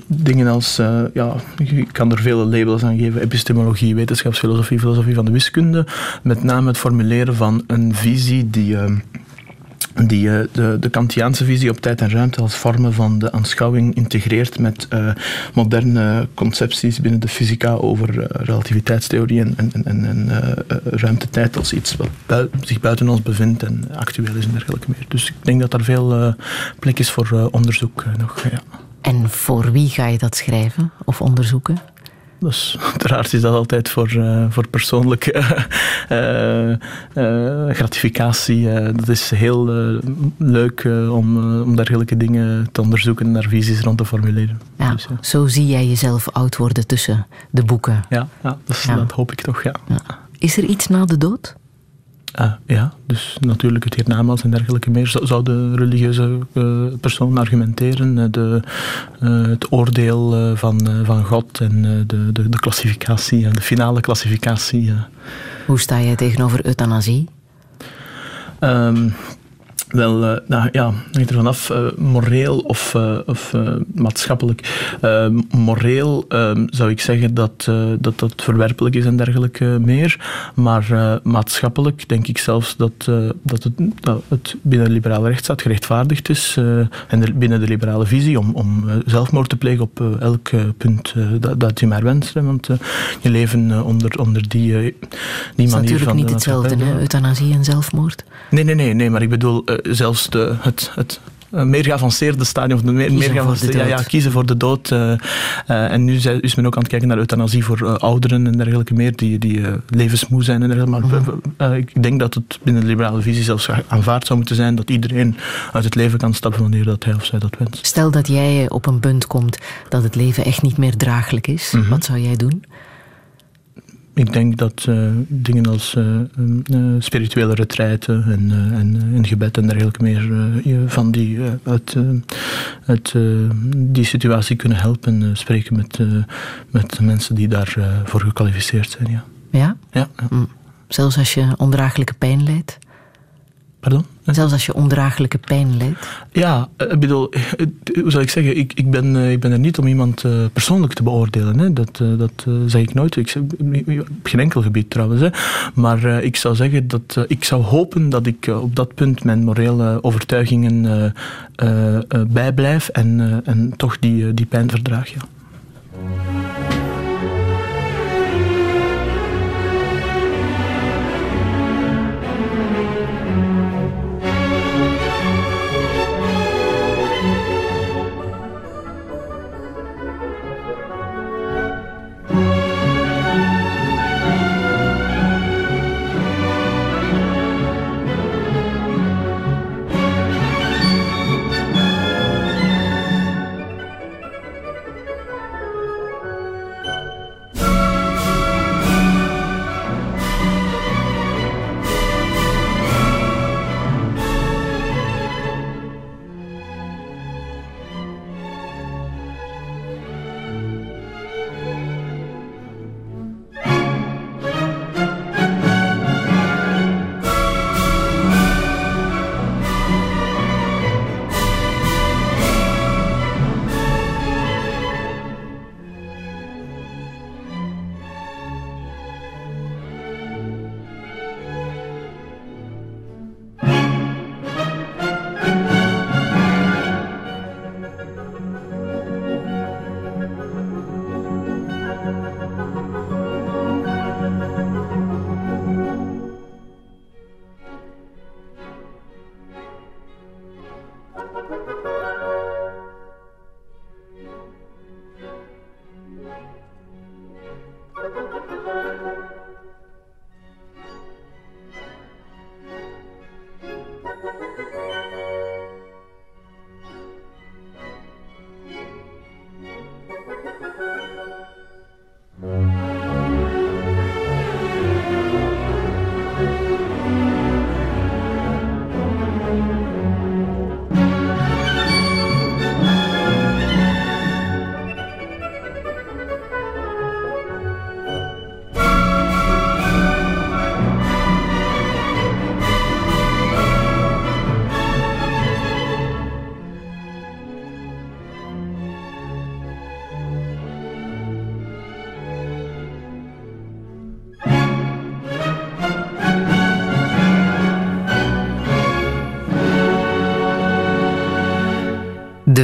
dingen als, ja, ik kan er vele labels aan geven, epistemologie, wetenschapsfilosofie, filosofie van de wiskunde. Met name het formuleren van een visie die... die eh, de, de Kantiaanse visie op tijd en ruimte als vormen van de aanschouwing integreert met eh, moderne concepties binnen de fysica over eh, relativiteitstheorie en, en, en, en eh, ruimtetijd als iets wat zich buiten ons bevindt en actueel is en dergelijke meer. Dus ik denk dat daar veel plek is voor onderzoek nog. Ja. En voor wie ga je dat schrijven of onderzoeken? Dus uiteraard is dat altijd voor, eh, voor persoonlijke eh, eh, gratificatie. dat is heel leuk om, om dergelijke dingen te onderzoeken en daar visies rond te formuleren. Ja, Dus, ja. Zo zie jij jezelf oud worden tussen de boeken. Ja, ja, dus Ja. dat hoop ik toch, ja. Is er iets na de dood? Ah, ja, dus natuurlijk het hiernamaals en dergelijke meer. Zou, de religieuze eh, persoon argumenteren, eh, de, eh, het oordeel van, van God en de, de, de klassificatie, de finale klassificatie. Hoe sta jij tegenover euthanasie? Ehm, wel, eh, nou, ja, hangt er vanaf, eh moreel of, eh, of maatschappelijk. Eh, moreel ehm, zou ik zeggen dat, dat dat verwerpelijk is en dergelijke meer. Maar maatschappelijk denk ik zelfs dat, dat, het, dat het binnen de liberale rechtsstaat gerechtvaardigd is en de- binnen de liberale visie om, om zelfmoord te plegen op elk punt dat, dat je maar wenst. hè. Want je leven onder, onder die, eh, die Het is manier natuurlijk van niet de hetzelfde, hè? euthanasie en zelfmoord. Nee, nee, nee, nee, maar ik bedoel zelfs de, het, het een meer geavanceerde stadium. Of een meer, de geavanceerde, ja, ja, kiezen voor de dood. eh, eh, en nu is men ook aan het kijken naar euthanasie voor eh, ouderen en dergelijke meer, die, die eh, levensmoe zijn. En dergelijke. Maar Mhm. eh, ik denk dat het binnen de liberale visie zelfs aanvaard zou moeten zijn dat iedereen uit het leven kan stappen wanneer dat hij of zij dat wenst. Stel dat jij op een punt komt dat het leven echt niet meer draaglijk is. Mhm. Wat zou jij doen? Ik denk dat eh, dingen als eh, eh, spirituele retraite en, en, en gebed en dergelijke meer je van die, uit, uit die situatie kunnen helpen. spreken met, met mensen die daarvoor voor gekwalificeerd zijn. Ja. Ja? Ja, ja. Hm. Zelfs als je ondraaglijke pijn leidt? Pardon? Zelfs als je ondraaglijke pijn leidt? Ja, eh, ik bedoel, eh, hoe zou ik zeggen, ik, ik, ben, eh, ik ben er niet om iemand persoonlijk te beoordelen. Hè. Dat, dat zeg ik nooit. Ik zeg, op geen enkel gebied trouwens. Hè. Maar ik zou zeggen dat ik zou hopen dat ik op dat punt mijn morele overtuigingen bijblijf en, en toch die, die pijn verdraag. Ja.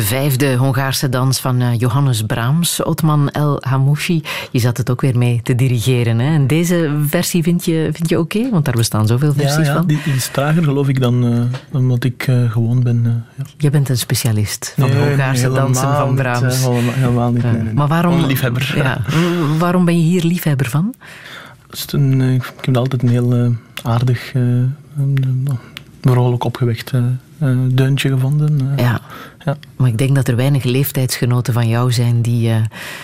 Vijfde Hongaarse dans van eh, Johannes Brahms, Otman El Hamouchi. Je zat het ook weer mee te dirigeren. Hè? En deze versie vind je, vind je oké? Want daar bestaan zoveel versies ja, ja, van. Die, die is trager geloof ik dan eh, omdat ik eh, gewoon ben. eh, ja. Je bent een specialist van Nee, nee, Hongaarse dansen van Brahms. eh, helemaal, helemaal niet. Nee, nee. Maar waarom, liefhebber. Ja, waarom ben je hier liefhebber van? Het is een, eh, ik heb altijd een heel eh, aardig, eh, een, eh, vrolijk opgewekt eh, deuntje gevonden. eh. Ja. Ja. Maar ik denk dat er weinig leeftijdsgenoten van jou zijn die, eh,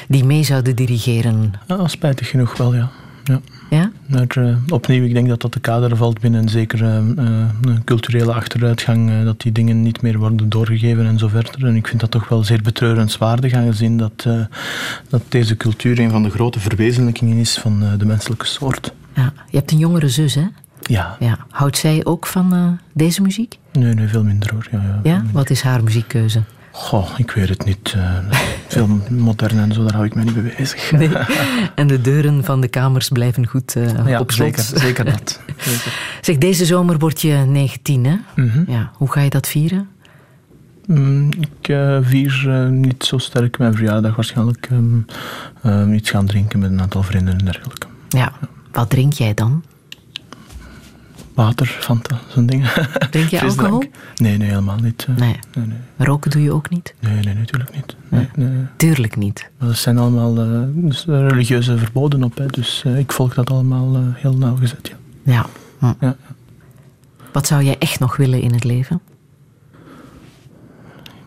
die mee zouden dirigeren. Ja, spijtig genoeg wel, ja. ja. Ja? Maar eh, opnieuw, ik denk dat dat de kader valt binnen een zekere culturele achteruitgang, dat die dingen niet meer worden doorgegeven en zo verder. En ik vind dat toch wel zeer betreurenswaardig, aangezien dat, dat deze cultuur een van de grote verwezenlijkingen is van de menselijke soort. ja. Je hebt een jongere zus, hè? Ja, Ja. Houdt zij ook van eh, deze muziek? nee, nee, veel minder hoor. Ja, ja, Ja? minder. Wat is haar muziekkeuze? Goh, ik weet het niet. eh, veel modern en zo, daar hou ik mij niet mee bezig. Nee. En de deuren van de kamers blijven goed Ja, op slot. zeker, zeker dat. Zeker. Zeg, deze zomer word je 19, hè? Mhm. Ja. Hoe ga je dat vieren? Mm, ik vier eh, niet zo sterk mijn verjaardag waarschijnlijk. ehm, ehm, iets gaan drinken met een aantal vrienden en dergelijke. Ja. Wat drink jij dan? Water, Fanta, zo'n dingen. Drink je alcohol? Nee, nee, helemaal niet. eh. Nee. nee, nee. Roken doe je ook niet? Nee, nee, natuurlijk niet. Nee, nee. Tuurlijk niet. Dat zijn allemaal eh, dus, religieuze verboden op, hè, dus eh, ik volg dat allemaal heel nauwgezet. Ja. Ja. Hm. Ja. Wat zou jij echt nog willen in het leven?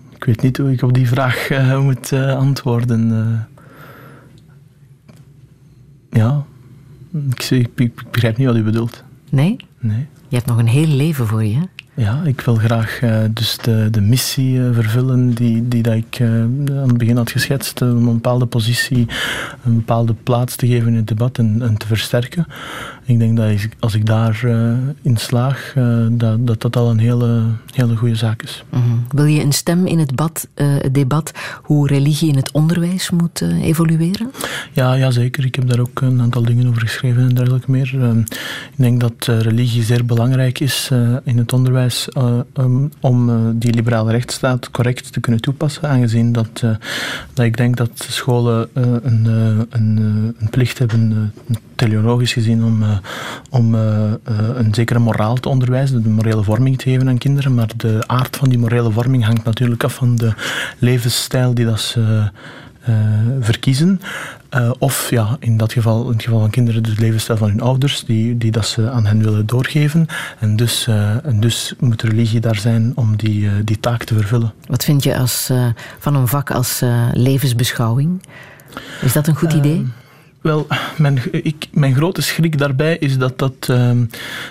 Ik weet niet hoe ik op die vraag moet antwoorden. ja, ik, zie- ik, ik begrijp niet wat u bedoelt. Nee? Nee. Je hebt nog een heel leven voor je. Ja, ik wil graag eh, dus de, de missie eh, vervullen die, die dat ik eh, aan het begin had geschetst. om een bepaalde positie, een bepaalde plaats te geven in het debat en, en te versterken. Ik denk dat als ik daar in slaag, eh, dat, dat dat al een hele, hele goede zaak is. Mhm. Wil je een stem in het, bad, eh, het debat hoe religie in het onderwijs moet evolueren? Ja, ja, zeker. Ik heb daar ook een aantal dingen over geschreven en dergelijke meer. Ehm, ik denk dat religie zeer belangrijk is in het onderwijs um, om die liberale rechtsstaat correct te kunnen toepassen, aangezien dat, dat ik denk dat scholen een, een, een plicht hebben, teleologisch gezien, om, om eh, eh, een zekere moraal te onderwijzen, de morele vorming te geven aan kinderen. Maar de aard van die morele vorming hangt natuurlijk af van de levensstijl die dat ze eh, verkiezen. Eh, of ja, in dat geval, in het geval van kinderen, de levensstijl van hun ouders, die, die dat ze aan hen willen doorgeven. En dus, eh, en dus moet religie daar zijn om die, eh, die taak te vervullen. Wat vind je als, eh, van een vak als eh, levensbeschouwing? Is dat een goed idee? Wel, mijn, ik, mijn grote schrik daarbij is dat dat, ehm,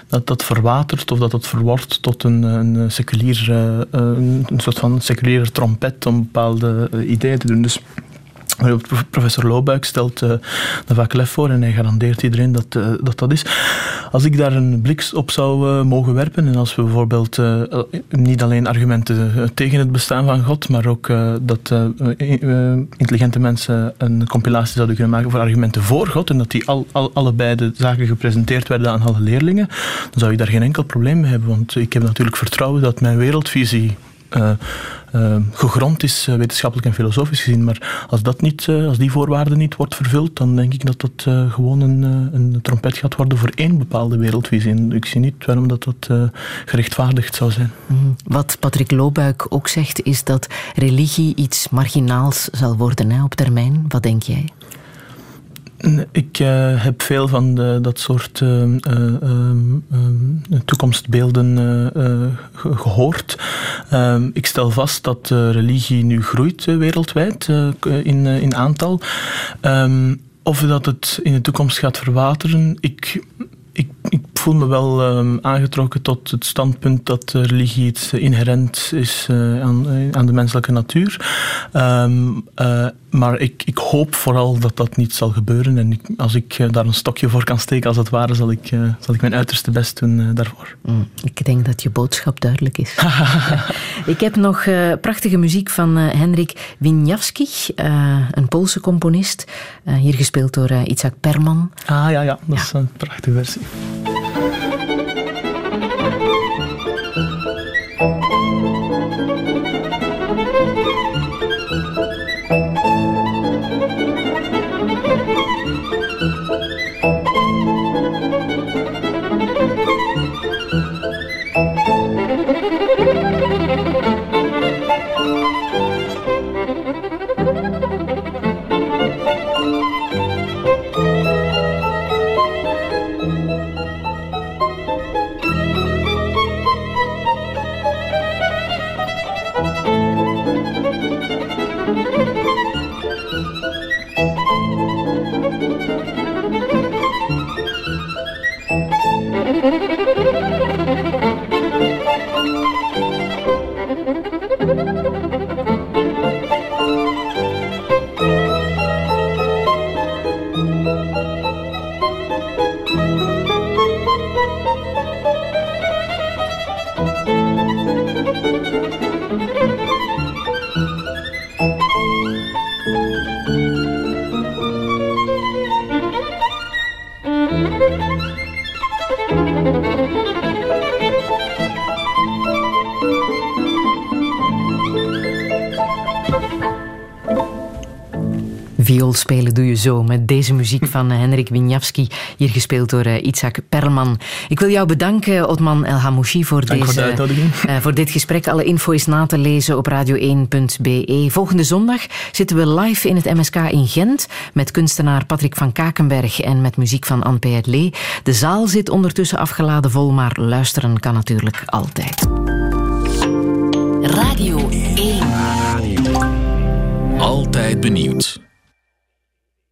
dat, dat verwatert of dat dat verwordt tot een, een, seculier, eh, een, soort van seculiere trompet om bepaalde eh, ideeën te doen. Dus professor Loobuik stelt eh daar vaak lef voor en hij garandeert iedereen dat, eh, dat dat is. Als ik daar een blik op zou eh, mogen werpen en als we bijvoorbeeld eh, eh, niet alleen argumenten eh, tegen het bestaan van God, maar ook eh, dat eh, eh, eh, intelligente mensen een compilatie zouden kunnen maken voor argumenten voor God en dat die al, al, allebei de zaken gepresenteerd werden aan alle leerlingen, dan zou ik daar geen enkel probleem mee hebben, want ik heb natuurlijk vertrouwen dat mijn wereldvisie eh, eh, gegrond is, eh, wetenschappelijk en filosofisch gezien. Maar als, dat niet, eh, als die voorwaarde niet wordt vervuld, dan denk ik dat dat gewoon een, een trompet gaat worden voor één bepaalde wereldvisie. Ik zie niet waarom dat, dat gerechtvaardigd zou zijn. Mhm. Wat Patrick Loobuik ook zegt, is dat religie iets marginaals zal worden hè, op termijn. Wat denk jij? Ik eh, heb veel van de, dat soort eh, eh, ehm, ehm, toekomstbeelden eh, eh, ge- gehoord. Ehm, ik stel vast dat religie nu groeit wereldwijd in, in aantal. Of dat het in de toekomst gaat verwateren, ik, ik, ik voel me wel ehm, aangetrokken tot het standpunt dat religie iets eh, inherent is eh, aan, eh, aan de menselijke natuur. Ehm, eh, maar ik, ik hoop vooral dat dat niet zal gebeuren. En ik, als ik daar een stokje voor kan steken, als het ware, zal ik, eh, zal ik mijn uiterste best doen eh, daarvoor. Mm, Ik denk dat je boodschap duidelijk is. ik heb nog eh, prachtige muziek van eh, Henrik Wieniawski, eh, een Poolse componist. eh, hier gespeeld door Isaac Perman. Ah ja, ja dat is een prachtige versie. Ha ha ha! Spelen doe je zo. Met deze muziek van eh, Henrik Wieniawski. Hier gespeeld door eh, Itzhak Perlman. Ik wil jou bedanken, Otman El Hamouchi, voor, Dank voor deze, de uitnodiging. eh, voor dit gesprek. Alle info is na te lezen op radio1.be. Volgende zondag zitten we live in het MSK in Gent met kunstenaar Patrick van Kakenberg en met muziek van Anne Lee. De zaal zit ondertussen afgeladen vol, maar luisteren kan natuurlijk altijd. Radio 1. Altijd benieuwd.